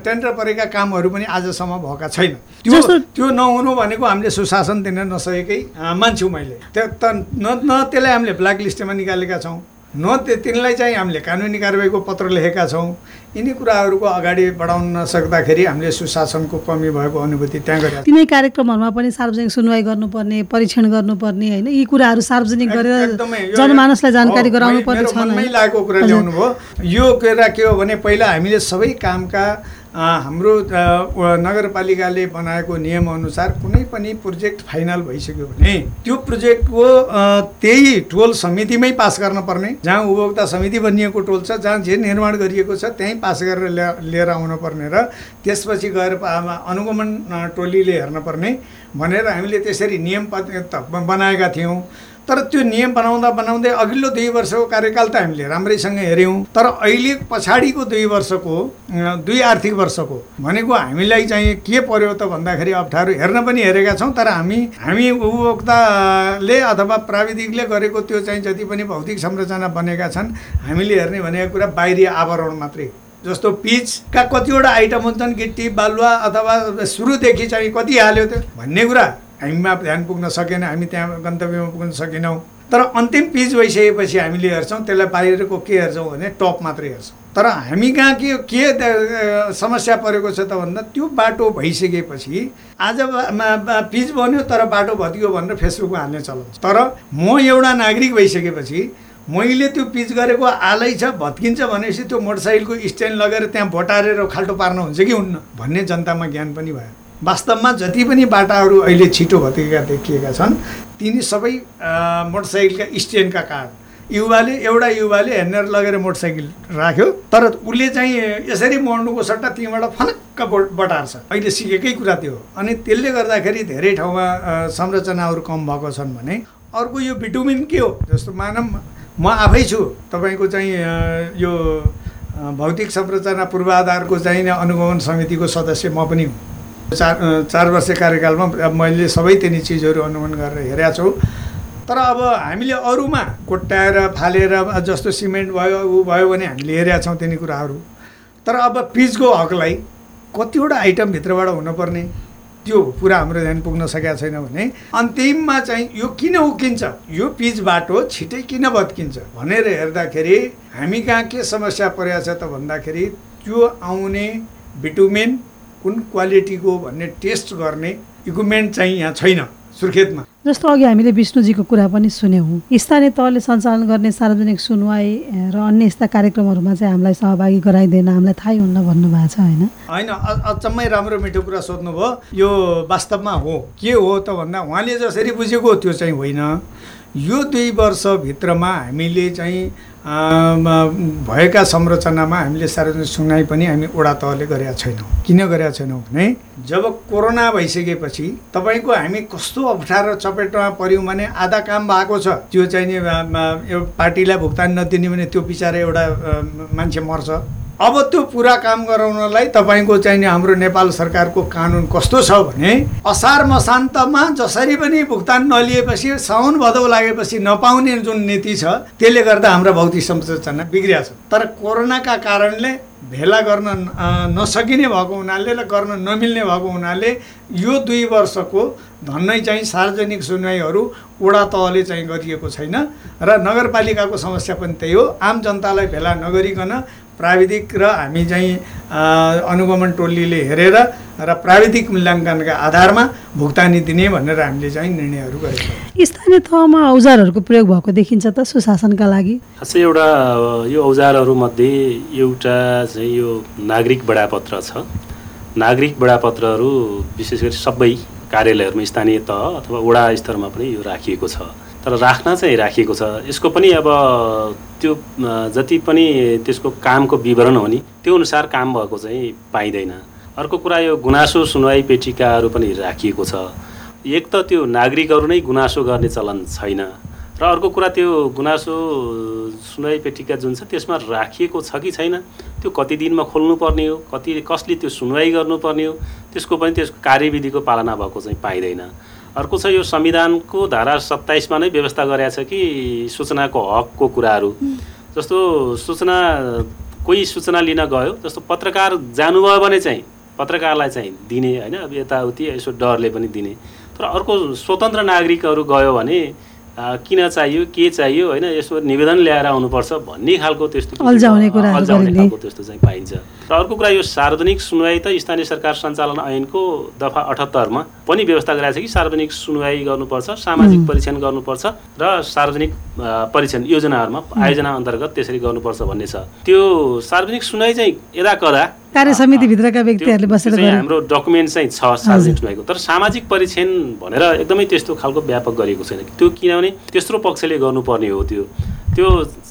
Speaker 4: टेन्डर परेका कामहरू पनि आजसम्म भएका छैन। त्यो त्यो नहुनु भनेको हामीले सुशासन दिन नसकेकै मान्छु मैले। त्यो त न त्यसलाई हामीले ब्ल्याक लिस्टमा निकालेका छौँ न तिनलाई चाहिँ हामीले कानुनी कारवाहीको पत्र लेखेका छौँ यिनी कुराहरूको अगाडि बढाउन नसक्दाखेरि हामीले सुशासनको कमी भएको अनुभूति त्यहाँ गरेका छौँ।
Speaker 1: तिनै कार्यक्रमहरूमा पनि सार्वजनिक सुनवाई गर्नुपर्ने परीक्षण गर्नुपर्ने होइन यी कुराहरू सार्वजनिक गरेर जनमानसलाई जानकारी गराउनु पर्ने होइन?
Speaker 4: लागेको कुरा। ल्याउनु भयो यो कुरा के हो भने पहिला हामीले सबै कामका हाम्रो नगरपालिकाले बनाएको नियमअनुसार कुनै पनि प्रोजेक्ट फाइनल भइसक्यो भने त्यो प्रोजेक्टको त्यही टोल समितिमै पास गर्न पर्ने। जहाँ उपभोक्ता समिति बनिएको टोल छ जहाँ जे निर्माण गरिएको छ त्यहीँ पास गरेर लिएर आउनु पर्ने र त्यसपछि गएर अनुगमन टोलीले हेर्न पर्ने। भनेर हामीले त्यसरी नियम बनाएका थियौँ। तर त्यो नियम बनाउँदा बनाउँदै अघिल्लो दुई वर्षको कार्यकाल त हामीले राम्रैसँग हेऱ्यौँ तर अहिले पछाडिको दुई वर्षको दुई आर्थिक वर्षको भनेको हामीलाई चाहिँ के पर्यो त भन्दाखेरि अप्ठ्यारो हेर्न पनि हेरेका छौँ तर हामी हामी उपभोक्ताले अथवा प्राविधिकले गरेको त्यो चाहिँ जति पनि भौतिक संरचना बनेका छन् हामीले हेर्ने भनेको कुरा बाहिरी आवरण मात्रै। जस्तो पिचका कतिवटा आइटम हुन्छन् गिट्टी बालुवा अथवा सुरुदेखि चाहिँ कति हाल्यो त्यो भन्ने कुरा हामीमा ध्यान पुग्न सकेन हामी त्यहाँ गन्तव्यमा पुग्न सकेनौँ। तर अन्तिम पिच भइसकेपछि हामीले हेर्छौँ त्यसलाई बाहिरको के हेर्छौँ भने टप मात्रै हेर्छौँ। तर हामी कहाँ के के समस्या परेको छ त भन्दा त्यो बाटो भइसकेपछि आज पिच बन्यो तर बाटो भत्कियो भनेर फेसबुकमा हाल्ने चलन छ। तर म एउटा नागरिक भइसकेपछि मैले त्यो पिच गरेको आलै छ भत्किन्छ भनेपछि त्यो मोटरसाइकलको स्ट्यान्ड लगेर त्यहाँ भोटारेर खाल्टो पार्नु हुन्छ कि हुन्न भन्ने जनतामा ज्ञान पनि भयो। वास्तवमा जति पनि बाटाहरू अहिले छिटो भत्केका देखिएका छन् तिनी सबै मोटरसाइकलका स्ट्यान्डका कारण युवाले एउटा युवाले हेर्नेर लगेर मोटरसाइकल राख्यो तर उसले चाहिँ यसरी मोड्नुको सट्टा त्यहीँबाट फनक्क बटार्छ। अहिले सिकेकै कुरा त्यो अनि त्यसले गर्दाखेरि धेरै ठाउँमा संरचनाहरू कम भएको छन् भने अर्को यो भिटामिन के हो? जस्तो मानव म आफै छु तपाईँको चाहिँ यो भौतिक संरचना पूर्वाधारको चाहिँ अनुगमन समितिको सदस्य म पनि हुँ। चार चार वर्ष कार्यकालमा मैले सबै तिनी चिजहरू अनुगमन गरेर हेरेका छु। तर अब हामीले अरूमा कोट्याएर फालेर जस्तो सिमेन्ट भयो ऊ भयो भने हामीले हेरेका छौँ तिनी कुराहरू। तर अब पिचको हकलाई कतिवटा आइटम भित्रबाट हुनुपर्ने त्यो पुरा हाम्रो ध्यान पुग्न सकेका छैन भने अन्तिममा चाहिँ यो किन उकिन्छ? यो पिच बाटो छिटै किन भत्किन्छ? भनेर हेर्दाखेरि हामी कहाँ के समस्या परेको छ त भन्दाखेरि त्यो आउने भिटुमेन कुन क्वालिटीको भन्ने टेस्ट गर्ने इक्विपमेन्ट चाहिँ यहाँ छैन सुर्खेतमा।
Speaker 1: जस्तो अघि हामीले विष्णुजीको कुरा पनि सुन्यौँ। स्थानीय तहले सञ्चालन गर्ने सार्वजनिक सुनवाई र अन्य यस्ता कार्यक्रमहरूमा चाहिँ हामीलाई सहभागी गराइदिएन हामीलाई थाहै हुन्न भन्नुभएको छ होइन?
Speaker 4: होइन अचम्मै राम्रो मिठो कुरा सोध्नुभयो। यो वास्तवमा हो। के हो त भन्दा उहाँले जसरी बुझेको त्यो चाहिँ होइन। यो दुई वर्षभित्रमा हामीले चाहिँ भएका संरचनामा हामीले सार्वजनिक सुनवाई पनि हामी वडा तहले गरेका छैनौँ। किन गरेका छैनौँ भने जब कोरोना भइसकेपछि तपाईँको हामी कस्तो अप्ठ्यारो चपेटमा पऱ्यौँ भने आधा काम भएको छ। त्यो चाहिँ नि पार्टीलाई भुक्तानी नदिने भने त्यो बिचरा एउटा मान्छे मर्छ। अब त्यो पुरा काम गराउनलाई तपाईँको चाहिँ नि हाम्रो नेपाल सरकारको कानुन कस्तो छ भने असार मसान्तमा जसरी पनि भुक्तान नलिएपछि साउन भदौ लागेपछि नपाउने जुन नीति छ त्यसले गर्दा हाम्रो भौतिक संरचना बिग्रिया छ तर कोरोनाका कारणले भेला गर्न नसकिने भएको हुनाले र गर्न नमिल्ने भएको हुनाले यो दुई वर्षको धन्नै चाहिँ सार्वजनिक सुनवाईहरू वडा तहले चाहिँ गरिएको छैन र नगरपालिकाको समस्या पनि त्यही हो। आम जनतालाई भेला नगरिकन प्राविधिक र हामी चाहिँ अनुगमन टोलीले हेरेर र प्राविधिक मूल्याङ्कनका आधारमा भुक्तानी दिने भनेर हामीले चाहिँ निर्णयहरू गरेका छौँ।
Speaker 1: स्थानीय तहमा औजारहरूको प्रयोग भएको देखिन्छ त सुशासनका लागि।
Speaker 2: खासै एउटा यो औजारहरूमध्ये एउटा चाहिँ यो नागरिक बडापत्र छ। नागरिक बडापत्रहरू विशेष गरी सबै कार्यालयहरूमा स्थानीय तह अथवा वडा स्तरमा पनि यो राखिएको छ। तर राख्न चाहिँ राखिएको छ। यसको पनि अब त्यो जति पनि त्यसको कामको विवरण हो नि त्यो अनुसार काम भएको चाहिँ पाइँदैन। अर्को कुरा यो गुनासो सुनवाई पेटिकाहरू पनि राखिएको छ। एक त त्यो नागरिकहरू नै गुनासो गर्ने चलन छैन। र अर्को कुरा त्यो गुनासो सुनवाई पेटिका जुन छ त्यसमा राखिएको छ कि छैन त्यो कति दिनमा खोल्नुपर्ने हो कति कसले त्यो सुनवाई गर्नुपर्ने हो त्यसको पनि त्यसको कार्यविधिको पालना भएको चाहिँ पाइँदैन। अर्को छ यो संविधानको धारा सत्ताइसमा नै व्यवस्था गरेका छ कि सूचनाको हकको कुराहरू? जस्तो सूचना कोही सूचना लिन गयो जस्तो पत्रकार जानुभयो भने चाहिँ पत्रकारलाई चाहिँ दिने होइन अब यताउति यसो डरले पनि दिने। तर अर्को स्वतन्त्र नागरिकहरू गयो भने किन चाहियो के चाहियो होइन यसो निवेदन ल्याएर आउनुपर्छ भन्ने खालको त्यस्तो
Speaker 1: अल्झाउने खालको
Speaker 2: त्यस्तो चाहिँ पाइन्छ। र अर्को कुरा यो सार्वजनिक सुनवाई त स्थानीय सरकार सञ्चालन ऐनको दफा अठहत्तरमा पनि व्यवस्था गराएको छ कि सार्वजनिक सुनवाई गर्नुपर्छ सामाजिक परीक्षण गर्नुपर्छ र सार्वजनिक परीक्षण योजनाहरूमा आयोजना अन्तर्गत त्यसरी गर्नुपर्छ भन्ने छ। त्यो सार्वजनिक सुनवाई चाहिँ यदा कदा
Speaker 1: कार्य समितिभित्रका व्यक्तिहरूले बसेर
Speaker 2: हाम्रो डकुमेन्ट चाहिँ छ सार्वजनिक सुनवाईको। तर सामाजिक परीक्षण भनेर एकदमै त्यस्तो खालको व्यापक गरिएको छैन। त्यो किनभने तेस्रो पक्षले गर्नुपर्ने हो त्यो। त्यो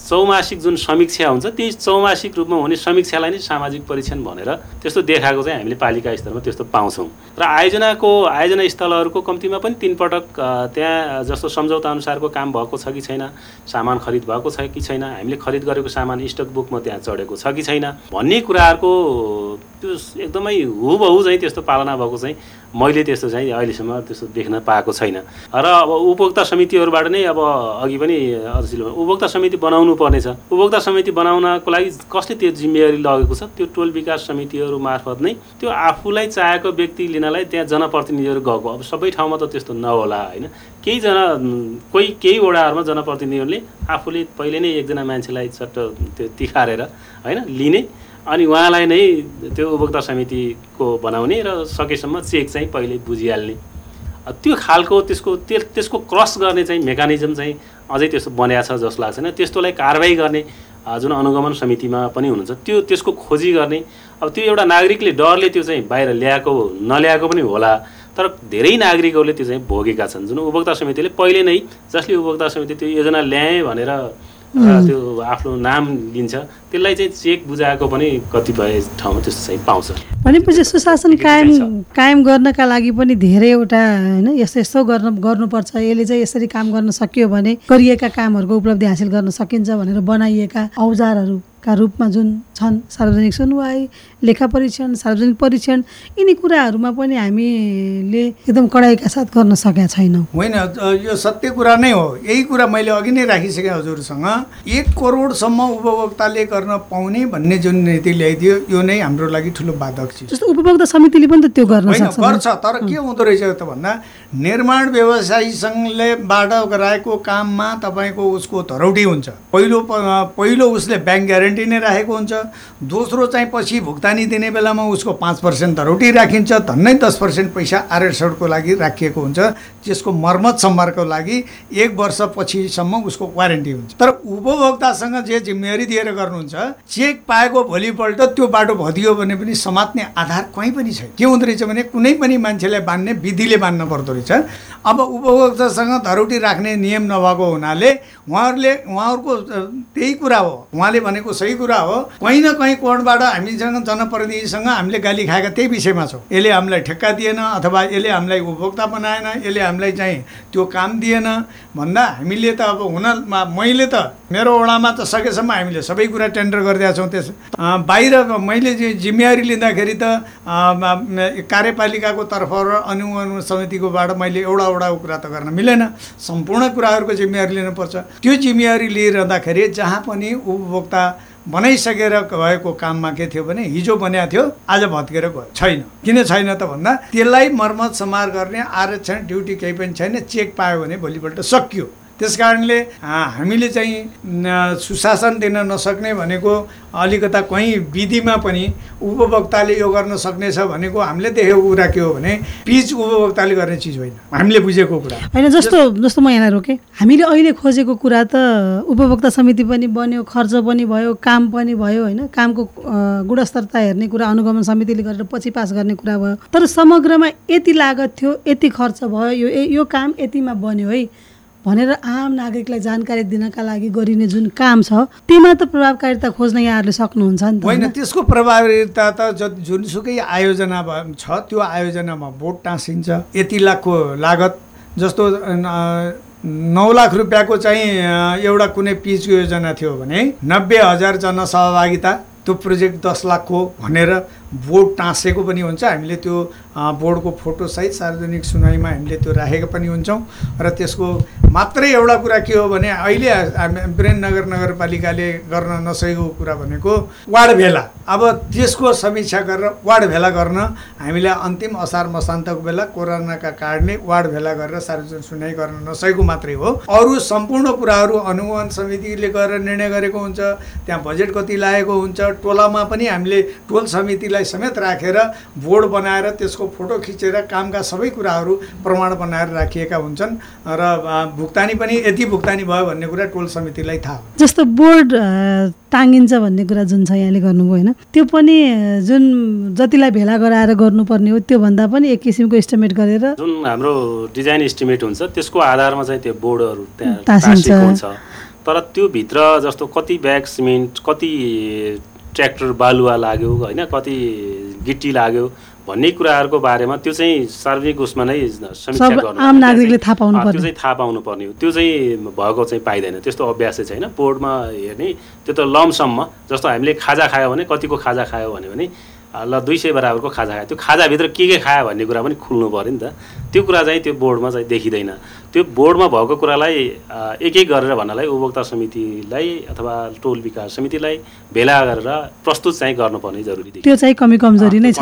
Speaker 2: चौमासिक जुन समीक्षा हुन्छ त्यही चौमासिक रूपमा हुने समीक्षालाई नै सामाजिक परीक्षण भनेर त्यस्तो देखाएको चाहिँ हामीले पालिका स्तरमा त्यस्तो पाउँछौँ। र आयोजनाको आयोजना स्थलहरूको कम्तीमा पनि तिन पटक त्यहाँ जस्तो सम्झौता अनुसारको काम भएको छ कि छैन सामान खरिद भएको छ कि छैन हामीले खरिद गरेको सामान स्टक बुकमा त्यहाँ चढेको छ कि छैन भन्ने कुराहरूको त्यो एकदमै हुबहु चाहिँ त्यस्तो पालना भएको चाहिँ मैले त्यस्तो चाहिँ अहिलेसम्म त्यस्तो देख्न पाएको छैन। र अब उपभोक्ता समितिहरूबाट नै अब अघि पनि अध्यक्ष उपभोक्ता समिति बनाउनु पर्नेछ। उपभोक्ता समिति बनाउनको लागि कसले त्यो जिम्मेवारी लगेको छ? त्यो टोल विकास समितिहरू मार्फत नै त्यो आफूलाई चाहेको व्यक्ति लिनलाई त्यहाँ जनप्रतिनिधिहरू गएको। अब सबै ठाउँमा त त्यस्तो नहोला होइन? केही जना कोही केही वडाहरूमा जनप्रतिनिधिहरूले आफूले पहिले नै एकजना मान्छेलाई चट्ट त्यो तिखारेर होइन लिने अनि उहाँलाई नै त्यो उपभोक्ता समितिको बनाउने र सकेसम्म चेक चाहिँ पहिले बुझिहाल्ने। त्यो खालको त्यसको त्यसको क्रस गर्ने चाहिँ मेकानिजम चाहिँ अझै त्यस्तो बनाएको छ जस्तो लाग्छ होइन। त्यस्तोलाई कारवाही गर्ने जुन अनुगमन समितिमा पनि हुनुहुन्छ त्यो त्यसको खोजी गर्ने। अब त्यो एउटा नागरिकले डरले त्यो चाहिँ बाहिर ल्याएको नल्याएको पनि होला तर धेरै नागरिकहरूले त्यो चाहिँ भोगेका छन्। जुन उपभोक्ता समितिले पहिले नै जसले उपभोक्ता समिति त्यो योजना ल्याएँ भनेर त्यो आफ्नो नाम लिन्छ। त्यसलाई चाहिँ चेक बुझाएको पनि कतिपय ठाउँमा त्यस्तो चाहिँ पाउँछ।
Speaker 1: भनेपछि सुशासन कायम कायम गर्नका लागि पनि धेरैवटा होइन यस्तो यस्तो गर्न गर्नुपर्छ। यसले चाहिँ यसरी काम गर्न सकियो भने गरिएका कामहरूको उपलब्धि हासिल गर्न सकिन्छ भनेर बनाइएका औजारहरू। का रूपमा जुन छन् सार्वजनिक सुनवाई लेखा परीक्षण सार्वजनिक परीक्षण यिनी कुराहरूमा पनि हामीले एकदम कडाइका साथ गर्न सकेका छैनौँ।
Speaker 4: होइन यो सत्य कुरा नै हो। यही कुरा मैले अघि नै राखिसकेँ हजुरसँग। एक करोडसम्म उपभोक्ताले गर्न पाउने भन्ने जुन नीति ल्याइदियो यो नै हाम्रो लागि ठुलो बाधक चिज
Speaker 1: जस्तो उपभोक्ता समितिले पनि त त्यो गर्न
Speaker 4: गर्छ तर के हुँदो रहेछ त भन्दा निर्माण व्यवसायी सङ्घले बाट गराएको काममा तपाईँको उसको धरौटी हुन्छ। पहिलो पहिलो उसले ब्याङ्क ग्यारेन्टी नै राखेको हुन्छ। दोस्रो चाहिँ पछि भुक्तानी दिने बेलामा उसको पाँच पर्सेन्ट धरौटी राखिन्छ धन्नै दस पर्सेन्ट पैसा आरएसको लागि राखिएको हुन्छ त्यसको मर्मत सम्हारको लागि एक वर्ष पछिसम्म उसको वारेन्टी हुन्छ। तर उपभोक्तासँग जे जिम्मेवारी दिएर गर्नुहुन्छ चेक पाएको भोलिपल्ट त्यो बाटो भदियो भने पनि समात्ने आधार कहीँ पनि छैन। के हुँदो रहेछ भने कुनै पनि मान्छेलाई बान्ने विधिले बान्नु पर्दो रहेछ। अब उपभोक्तासँग धरौटी राख्ने नियम नभएको हुनाले उहाँहरूले उहाँहरूको त्यही कुरा हो। उहाँले भनेको सही कुरा हो। कहीँ न कहीँ कोर्टबाट हामीसँग जनप्रतिनिधिसँग हामीले गाली खाएका त्यही विषयमा छौँ। यसले हामीलाई ठेक्का दिएन अथवा यसले हामीलाई उपभोक्ता बनाएन यसले हामीलाई चाहिँ त्यो काम दिएन। भन्दा हामीले त अब हुन मैले त मेरो वडामा त सकेसम्म हामीले सबै कुरा टेन्डर गरिदिएका छौँ। त्यस बाहिर मैले जिम्मेवारी लिँदाखेरि त कार्यपालिकाको तर्फ र अनुगमन समितिकोबाट मैले एउटा एउटा कुरा त गर्न मिलेन। सम्पूर्ण कुराहरूको जिम्मेवारी लिनुपर्छ। त्यो जिम्मेवारी लिइरहँदाखेरि जहाँ पनि उपभोक्ता बनाइसकेर भएको काममा के थियो भने हिजो बनाएको थियो आज भत्केर गयो। छैन। किन छैन त भन्दा त्यसलाई मर्मत समार गर्ने आरक्षण ड्युटी केही पनि छैन चेक पायो भने भोलिपल्ट सकियो। त्यस कारणले हामीले चाहिँ सुशासन दिन नसक्ने भनेको अलिकता कहीँ विधिमा पनि उपभोक्ताले यो गर्न सक्नेछ भनेको हामीले देखेको कुरा के हो भने पिच उपभोक्ताले गर्ने चिज होइन। हामीले बुझेको कुरा।
Speaker 1: होइन जस्तो जस्तो म यहाँ रोकेँ हामीले अहिले खोजेको कुरा त उपभोक्ता समिति पनि बन्यो खर्च पनि भयो काम पनि भयो होइन? कामको गुणस्तरता हेर्ने कुरा अनुगमन समितिले गरेर पछि पास गर्ने कुरा भयो। तर समग्रमा यति लागत थियो यति खर्च भयो यो यो काम यतिमा बन्यो है। भनेर आम नागरिकलाई जानकारी दिनका लागि गरिने जुन काम छ त्यसमा त प्रभावकारिता खोज्न यहाँहरूले सक्नुहुन्छ नि त
Speaker 4: होइन त्यसको प्रभावकारिता त जुनसुकै आयोजना छ त्यो आयोजनामा बोट टाँसिन्छ। यति लाखको लागत जस्तो नौ लाख रुपियाँको चाहिँ एउटा कुनै पिच योजना थियो भने नब्बे हजार जनसहभागिता त्यो प्रोजेक्ट दस लाखको भनेर बोर्ड टाँसेको पनि हुन्छ। हामीले त्यो बोर्डको फोटोसहित सार्वजनिक सुनाइमा हामीले त्यो राखेको पनि हुन्छौँ। र त्यसको मात्रै एउटा कुरा के हो भने अहिले हामी वीरेन्द्रनगर नगरपालिकाले गर्न नसकेको कुरा भनेको वार्ड भेला। अब त्यसको समीक्षा गरेर वार्ड भेला गर्न हामीले अन्तिम असार मसान्तको बेला कोरोनाका कारणले वार्ड भेला गरेर सार्वजनिक सुनाइ गर्न नसकेको मात्रै हो। अरू सम्पूर्ण कुराहरू अनुगमन समितिले गरेर निर्णय गरेको हुन्छ त्यहाँ बजेट कति लागेको हुन्छ टोलामा पनि हामीले टोल समितिलाई समेत राखेर बोर्ड बनाएर त्यसको फोटो खिचेर कामका सबै कुराहरू प्रमाण बनाएर राखिएका हुन्छन् र भुक्तानी पनि यति भुक्तानी भयो भन्ने कुरा टोल समितिलाई थाहा
Speaker 1: जस्तो बोर्ड टाँगिन्छ भन्ने कुरा जुन छ यहाँले गर्नुभयो होइन? त्यो पनि जुन जतिलाई भेला गराएर गर्नुपर्ने हो त्योभन्दा पनि एक किसिमको इस्टिमेट गरेर
Speaker 2: जुन हाम्रो डिजाइन इस्टिमेट हुन्छ त्यसको आधारमा चाहिँ त्यो बोर्डहरू त्यहाँ हुन्छ। तर त्यो भित्र जस्तो कति ब्याग सिमेन्ट कति ट्र्याक्टर बालुवा लाग्यो होइन? कति गिटी लाग्यो भन्ने कुराहरूको बारेमा त्यो चाहिँ सार्वजनिक उसमा नै समीक्षा गर्नु
Speaker 1: आम नागरिकले थाहा पाउनु
Speaker 2: त्यो चाहिँ थाहा पाउनु पर्ने हो। त्यो चाहिँ भएको चाहिँ पाइँदैन। त्यस्तो अभ्यास चाहिँ छैन। बोर्डमा हेर्ने त्यो त लमसम्म जस्तो हामीले खाजा खायो भने कतिको खाजा खायो भने ल दुई सय बराबरको खाजा खायो। त्यो खाजाभित्र के के खायो भन्ने कुरा पनि खुल्नु पऱ्यो नि त। त्यो कुरा चाहिँ त्यो बोर्डमा चाहिँ देखिँदैन। त्यो बोर्डमा भएको कुरालाई एक एक गरेर भन्नलाई उपभोक्ता समितिलाई अथवा टोल विकास समितिलाई भेला गरेर प्रस्तुत चाहिँ गर्नुपर्ने जरुरी
Speaker 1: त्यो चाहिँ कमी कमजोरी नै छ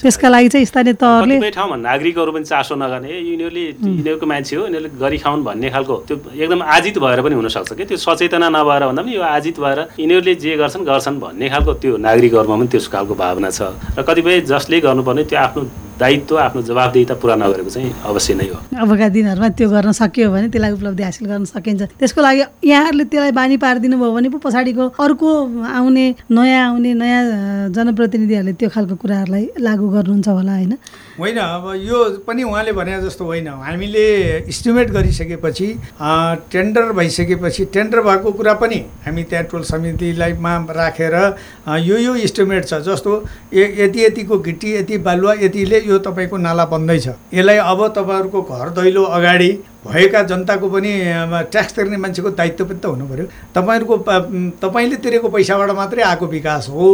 Speaker 1: त्यसका लागि चाहिँ स्थानीय तहले
Speaker 2: ठाउँमा नागरिकहरू पनि चासो नगर्ने यिनीहरूले यिनीहरूको मान्छे हो यिनीहरूले गरी खाउन् भन्ने खालको। त्यो एकदम आजित भएर पनि हुनसक्छ कि त्यो सचेतना नभएर भन्दा पनि यो आजित भएर यिनीहरूले जे गर्छन् गर्छन् भन्ने खालको त्यो नागरिकहरूमा पनि त्यस खालको भावना छ। र कतिपय जसले गर्नुपर्ने त्यो आफ्नो दायित्व आफ्नो जवाबदेता पुरा नगरेको चाहिँ अवश्य नै हो।
Speaker 1: अबका दिनहरूमा त्यो गर्न सकियो भने त्यसलाई उपलब्धि हासिल गर्न सकिन्छ। त्यसको लागि यहाँहरूले त्यसलाई बानी पारिदिनु भयो भने पो पछाडिको अर्को आउने नयाँ आउने नयाँ जनप्रतिनिधिहरूले त्यो खालको कुराहरूलाई लागू गर्नुहुन्छ होला होइन?
Speaker 4: होइन अब यो पनि उहाँले भने जस्तो होइन। हामीले इस्टिमेट गरिसकेपछि टेन्डर भइसकेपछि टेन्डर भएको कुरा पनि हामी त्यहाँ टोल समितिलाईमा राखेर यो यो इस्टिमेट छ। जस्तो यति यतिको गिटी यति बालुवा यतिले यो तपाईँको नाला बन्दैछ यसलाई अब तपाईँहरूको घर दैलो अगाडि भएका जनताको पनि ट्याक्स तिर्ने मान्छेको दायित्व पनि त हुनु पऱ्यो तपाईँहरूको तपाईँले तिरेको पैसाबाट मात्रै आएको विकास हो।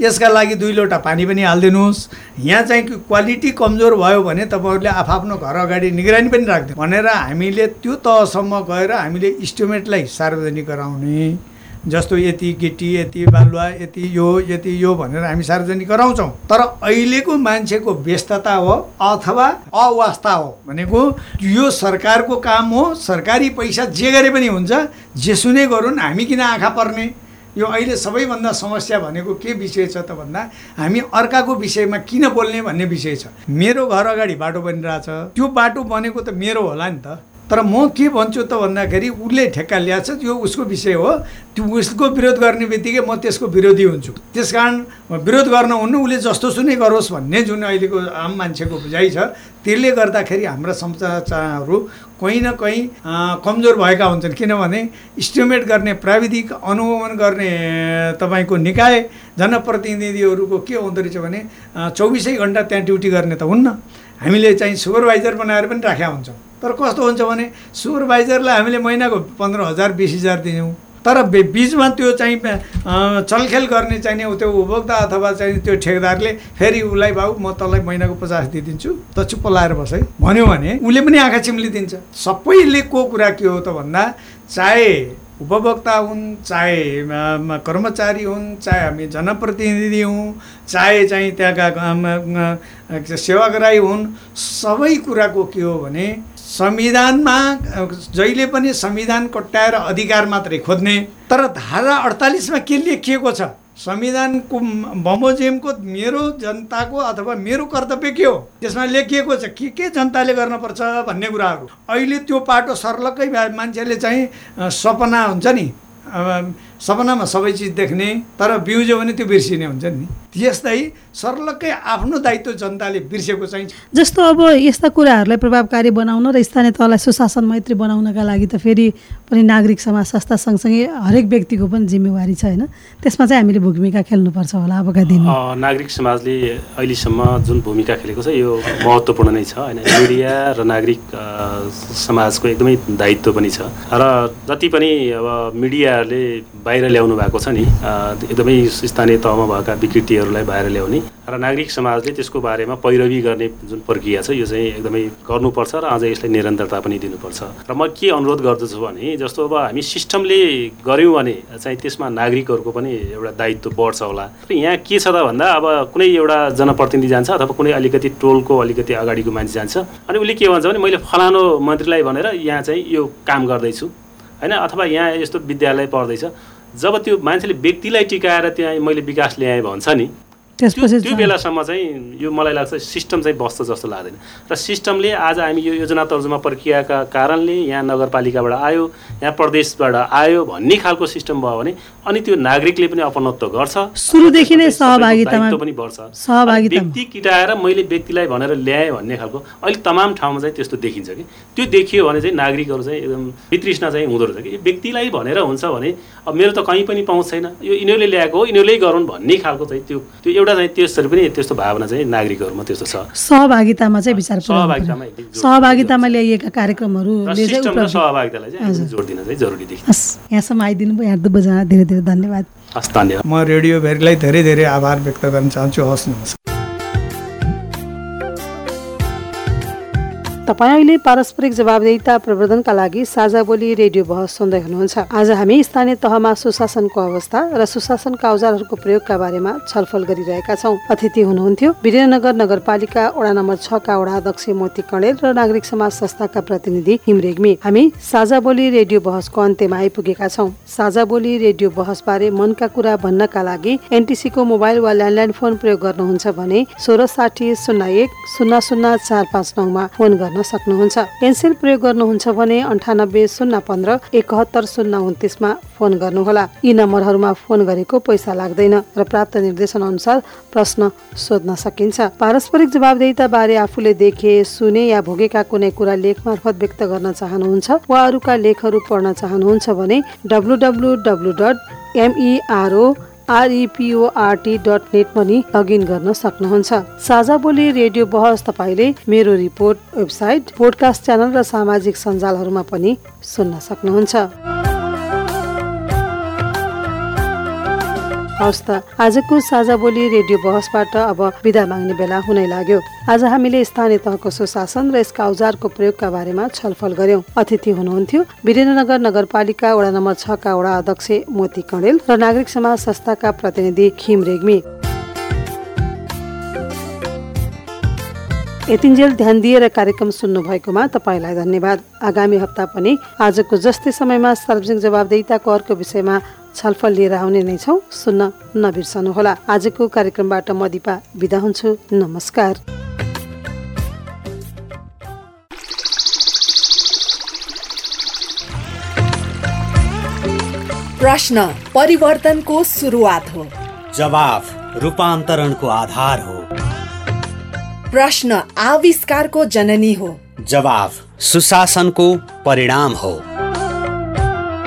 Speaker 4: यसका लागि दुई लोटा पानी पनि हालिदिनुहोस्। यहाँ चाहिँ क्वालिटी कमजोर भयो भने तपाईँहरूले आफ्नो घर अगाडि निगरानी पनि राख्दैन भनेर हामीले त्यो तहसम्म गएर हामीले इस्टिमेटलाई सार्वजनिक गराउने जस्तो यति गिटी यति बालुवा यति यो यति यो भनेर हामी सार्वजनिक गराउँछौँ। तर अहिलेको मान्छेको व्यस्तता हो अथवा अवस्था हो भनेको यो सरकारको काम हो सरकारी पैसा जे गरे पनि हुन्छ जेसुनै गरून् हामी किन आँखा पर्ने? यो अहिले सबैभन्दा समस्या भनेको के विषय छ त भन्दा हामी अर्काको विषयमा किन बोल्ने भन्ने विषय छ। मेरो घर अगाडि बाटो बनिरहेछ। त्यो बाटो बनेको त मेरो होला नि त। तर म के भन्छु त भन्दाखेरि उसले ठेक्का ल्याएको छ यो उसको विषय हो। त्यो उसको विरोध गर्ने बित्तिकै म त्यसको विरोधी हुन्छु। त्यस कारण विरोध गर्न हुनु उसले जस्तो सुनै गरोस् भन्ने जुन अहिलेको आम मान्छेको बुझाइ छ त्यसले गर्दाखेरि हाम्रा संरचनाहरू कहीँ न कहीँ कमजोर भएका हुन्छन्। किनभने इस्टिमेट गर्ने प्राविधिक अनुगमन गर्ने तपाईँको निकाय जनप्रतिनिधिहरूको के हुँदो रहेछ भने चौबिसै घन्टा त्यहाँ ड्युटी गर्ने त हुन्न। हामीले चाहिँ सुपरभाइजर बनाएर पनि राखेका हुन्छौँ। तर कस्तो हुन्छ भने सुपरभाइजरलाई हामीले महिनाको पन्ध्र हजार बिस हजार दिन्छौँ तर बिचमा त्यो चाहिँ चलखेल गर्ने चाहिने त्यो उपभोक्ता अथवा चाहिँ त्यो ठेकेदारले फेरि उसलाई भाउ म तँलाई महिनाको पचास दिइदिन्छु त चुप्प लाएर बस है। भन्यो भने उसले पनि आँखा चिम्लिदिन्छ। सबैले को कुरा के हो त भन्दा चाहे उपभोक्ता हुन् चाहे कर्मचारी हुन् चाहे हामी जनप्रतिनिधि हुँ चाहे चाहिँ त्यहाँका सेवाग्राही हुन् सबै कुराको के हो भने संविधानमा जहिले पनि संविधान कट्याएर अधिकार मात्रै खोज्ने। तर धारा अडतालिसमा के लेखिएको छ? संविधानको बमोजिमको मेरो जनताको अथवा मेरो कर्तव्य के हो? त्यसमा लेखिएको छ के के जनताले गर्नुपर्छ भन्ने कुराहरू। अहिले त्यो पाटो सर्लक्कै मान्छेले चाहिँ सपना हुन्छ नि। सपनामा सबै चिज देख्ने तर बिउज्यो भने त्यो बिर्सिने हुन्छ नि। यस्तै सर्लक्कै आफ्नो दायित्व जनताले बिर्सेको चाहिँ
Speaker 1: जस्तो अब यस्ता कुराहरूलाई प्रभावकारी बनाउन र स्थानीय तहलाई सुशासन मैत्री बनाउनका लागि त फेरि पनि नागरिक समाज संस्था सँगसँगै हरेक व्यक्तिको पनि जिम्मेवारी छ होइन? त्यसमा चाहिँ हामीले भूमिका खेल्नुपर्छ होला अबका दिन।
Speaker 2: नागरिक समाजले अहिलेसम्म जुन भूमिका खेलेको छ यो महत्त्वपूर्ण नै छ होइन? मिडिया र नागरिक समाजको एकदमै दायित्व पनि छ। र जति पनि अब मिडियाहरूले बाहिर ल्याउनु भएको छ नि एकदमै स्थानीय तहमा भएका विकृतिहरूलाई बाहिर ल्याउने र नागरिक समाजले त्यसको बारेमा पैरवी गर्ने जुन प्रक्रिया छ यो चाहिँ एकदमै गर्नुपर्छ र अझ यसलाई निरन्तरता पनि दिनुपर्छ। र म के अनुरोध गर्दछु भने जस्तो अब हामी सिस्टमले गऱ्यौँ भने चाहिँ त्यसमा नागरिकहरूको पनि एउटा दायित्व बढ्छ होला। र यहाँ के छ त भन्दा अब कुनै एउटा जनप्रतिनिधि जान्छ अथवा कुनै अलिकति टोलको अलिकति अगाडिको मान्छे जान्छ अनि उसले के भन्छ भने मैले फलानु मन्त्रीलाई भनेर यहाँ चाहिँ यो काम गर्दैछु। होइन? अथवा यहाँ यस्तो विद्यालय पढ्दैछ जब त्यो मान्छेले व्यक्तिलाई टिकाएर त्यहाँ मैले विकास ल्याएँ भन्छ नि त्यसपछि त्यो बेलासम्म चाहिँ यो मलाई लाग्छ सिस्टम चाहिँ बस्छ जस्तो लाग्दैन र सिस्टमले आज हामी यो योजना तर्जुमा प्रक्रियाका कारणले यहाँ नगरपालिकाबाट आयो यहाँ प्रदेशबाट आयो भन्ने खालको सिस्टम भयो भने अनि त्यो नागरिकले पनि अपनत्व गर्छ।
Speaker 1: सुरुदेखि नै सहभागिता
Speaker 2: पनि बढ्छ। व्यक्ति किटाएर मैले व्यक्तिलाई भनेर ल्याएँ भन्ने खालको अहिले तमाम ठाउँमा चाहिँ त्यस्तो देखिन्छ कि। त्यो देखियो भने चाहिँ नागरिकहरू चाहिँ एकदम वितृष्णा चाहिँ हुँदो रहेछ कि। व्यक्तिलाई भनेर हुन्छ भने अब मेरो त कहीँ पनि पाउँछ छैन। यो यिनीहरूले ल्याएको हो यिनीहरूले गरून् भन्ने खालको चाहिँ त्यो त्यो एउटा चाहिँ त्यसरी पनि त्यस्तो भावना चाहिँ नागरिकहरूमा त्यस्तो छ।
Speaker 1: सहभागितामा चाहिँ विचार सहभागितामा सहभागितामा ल्याइएका कार्यक्रमहरू
Speaker 2: सहभागितालाई चाहिँ जोड दिन चाहिँ जरुरी देखिन्छ।
Speaker 1: यहाँसम्म आइदिनु भयो यहाँ दुवैजना धेरै धेरै धन्यवाद।
Speaker 2: हस् धन्यवाद।
Speaker 4: म रेडियो भेरीलाई धेरै धेरै आभार व्यक्त गर्न चाहन्छु। हस् नमस्कार।
Speaker 1: तपाईँ अहिले पारस्परिक जवाबदेता प्रवर्धनका लागि साझा बोली रेडियो बहस सुन्दै हुनुहुन्छ। आज हामी स्थानीय तहमा सुशासनको अवस्था र सुशासनका औजारहरूको प्रयोगका बारेमा छलफल गरिरहेका छौँ। अतिथि हुनुहुन्थ्यो। वीरेन्द्रनगर नगरपालिका वडा नम्बर छका वडा अध्यक्ष मोती कणेल र नागरिक समाज संस्थाका प्रतिनिधि हिमरेग्मी हामी साझा बोली रेडियो बहसको अन्त्यमा आइपुगेका छौँ। साझा बोली रेडियो बहस बारे मनका कुरा भन्नका लागि एनटिसीको मोबाइल वा ल्यान्डलाइन फोन प्रयोग गर्नुहुन्छ भने सोह्र साठी शून्य एक शून्य शून्य चार पाँच नौमा फोन गर्न सक्नुहुन्छ। पेन्सिल प्रयोग गर्नुहुन्छ भने अन्ठानब्बे शून्य पन्ध्र एकहत्तर शून्य उन्तिसमा फोन गर्नुहोला। यी नम्बरहरूमा फोन गरेको पैसा लाग्दैन र प्राप्त निर्देशन अनुसार प्रश्न सोध्न सकिन्छ। पारस्परिक जवाबदेता बारे आफूले देखे सुने या भोगेका कुनै कुरा लेख मार्फत व्यक्त गर्न चाहनुहुन्छ वा अरूका लेखहरू पढ्न चाहनुहुन्छ भने W W W dot M E R O R E P O R T dot net पनि लगइन गर्न सक्नुहुन्छ। साझा बोली रेडियो बहस तपाईँले मेरो रिपोर्ट वेबसाइट पोडकास्ट च्यानल र सामाजिक सञ्जालहरूमा पनि सुन्न सक्नुहुन्छ। हवस् त। आजको साझा बोली रेडियो बहसबाट अब विदा माग्ने बेला हुनै लाग्यो। आज हामीले स्थानीय तहको सुशासन र यसका औजारको प्रयोगका बारेमा छलफल गर्यौं। अतिथि हुनुहुन्थ्यो। वीरेन्द्रनगर नगरपालिका वडा नम्बर छका वडा अध्यक्ष मोती कणेल र नागरिक समाज संस्थाका प्रतिनिधि खिम रेग्मी। यतिन्जेल ध्यान दिएर कार्यक्रम सुन्नु भएकोमा तपाईँलाई धन्यवाद। आगामी हप्ता पनि आजको जस्तै समयमा सार्वजनिक जवाबदेताको अर्को विषयमा छलफल लिएर आउने नै छौँ। सुन्न नबिर्सनुहोला। आजको कार्यक्रमबाट म दिपा बिदा हुन्छु। नमस्कार।
Speaker 5: प्रश्न परिवर्तनको सुरुवात हो।
Speaker 7: जवाफ रूपान्तरणको आधार हो।
Speaker 5: प्रश्न आविष्कारको जननी हो।
Speaker 7: जवाफ सुशासनको परिणाम हो।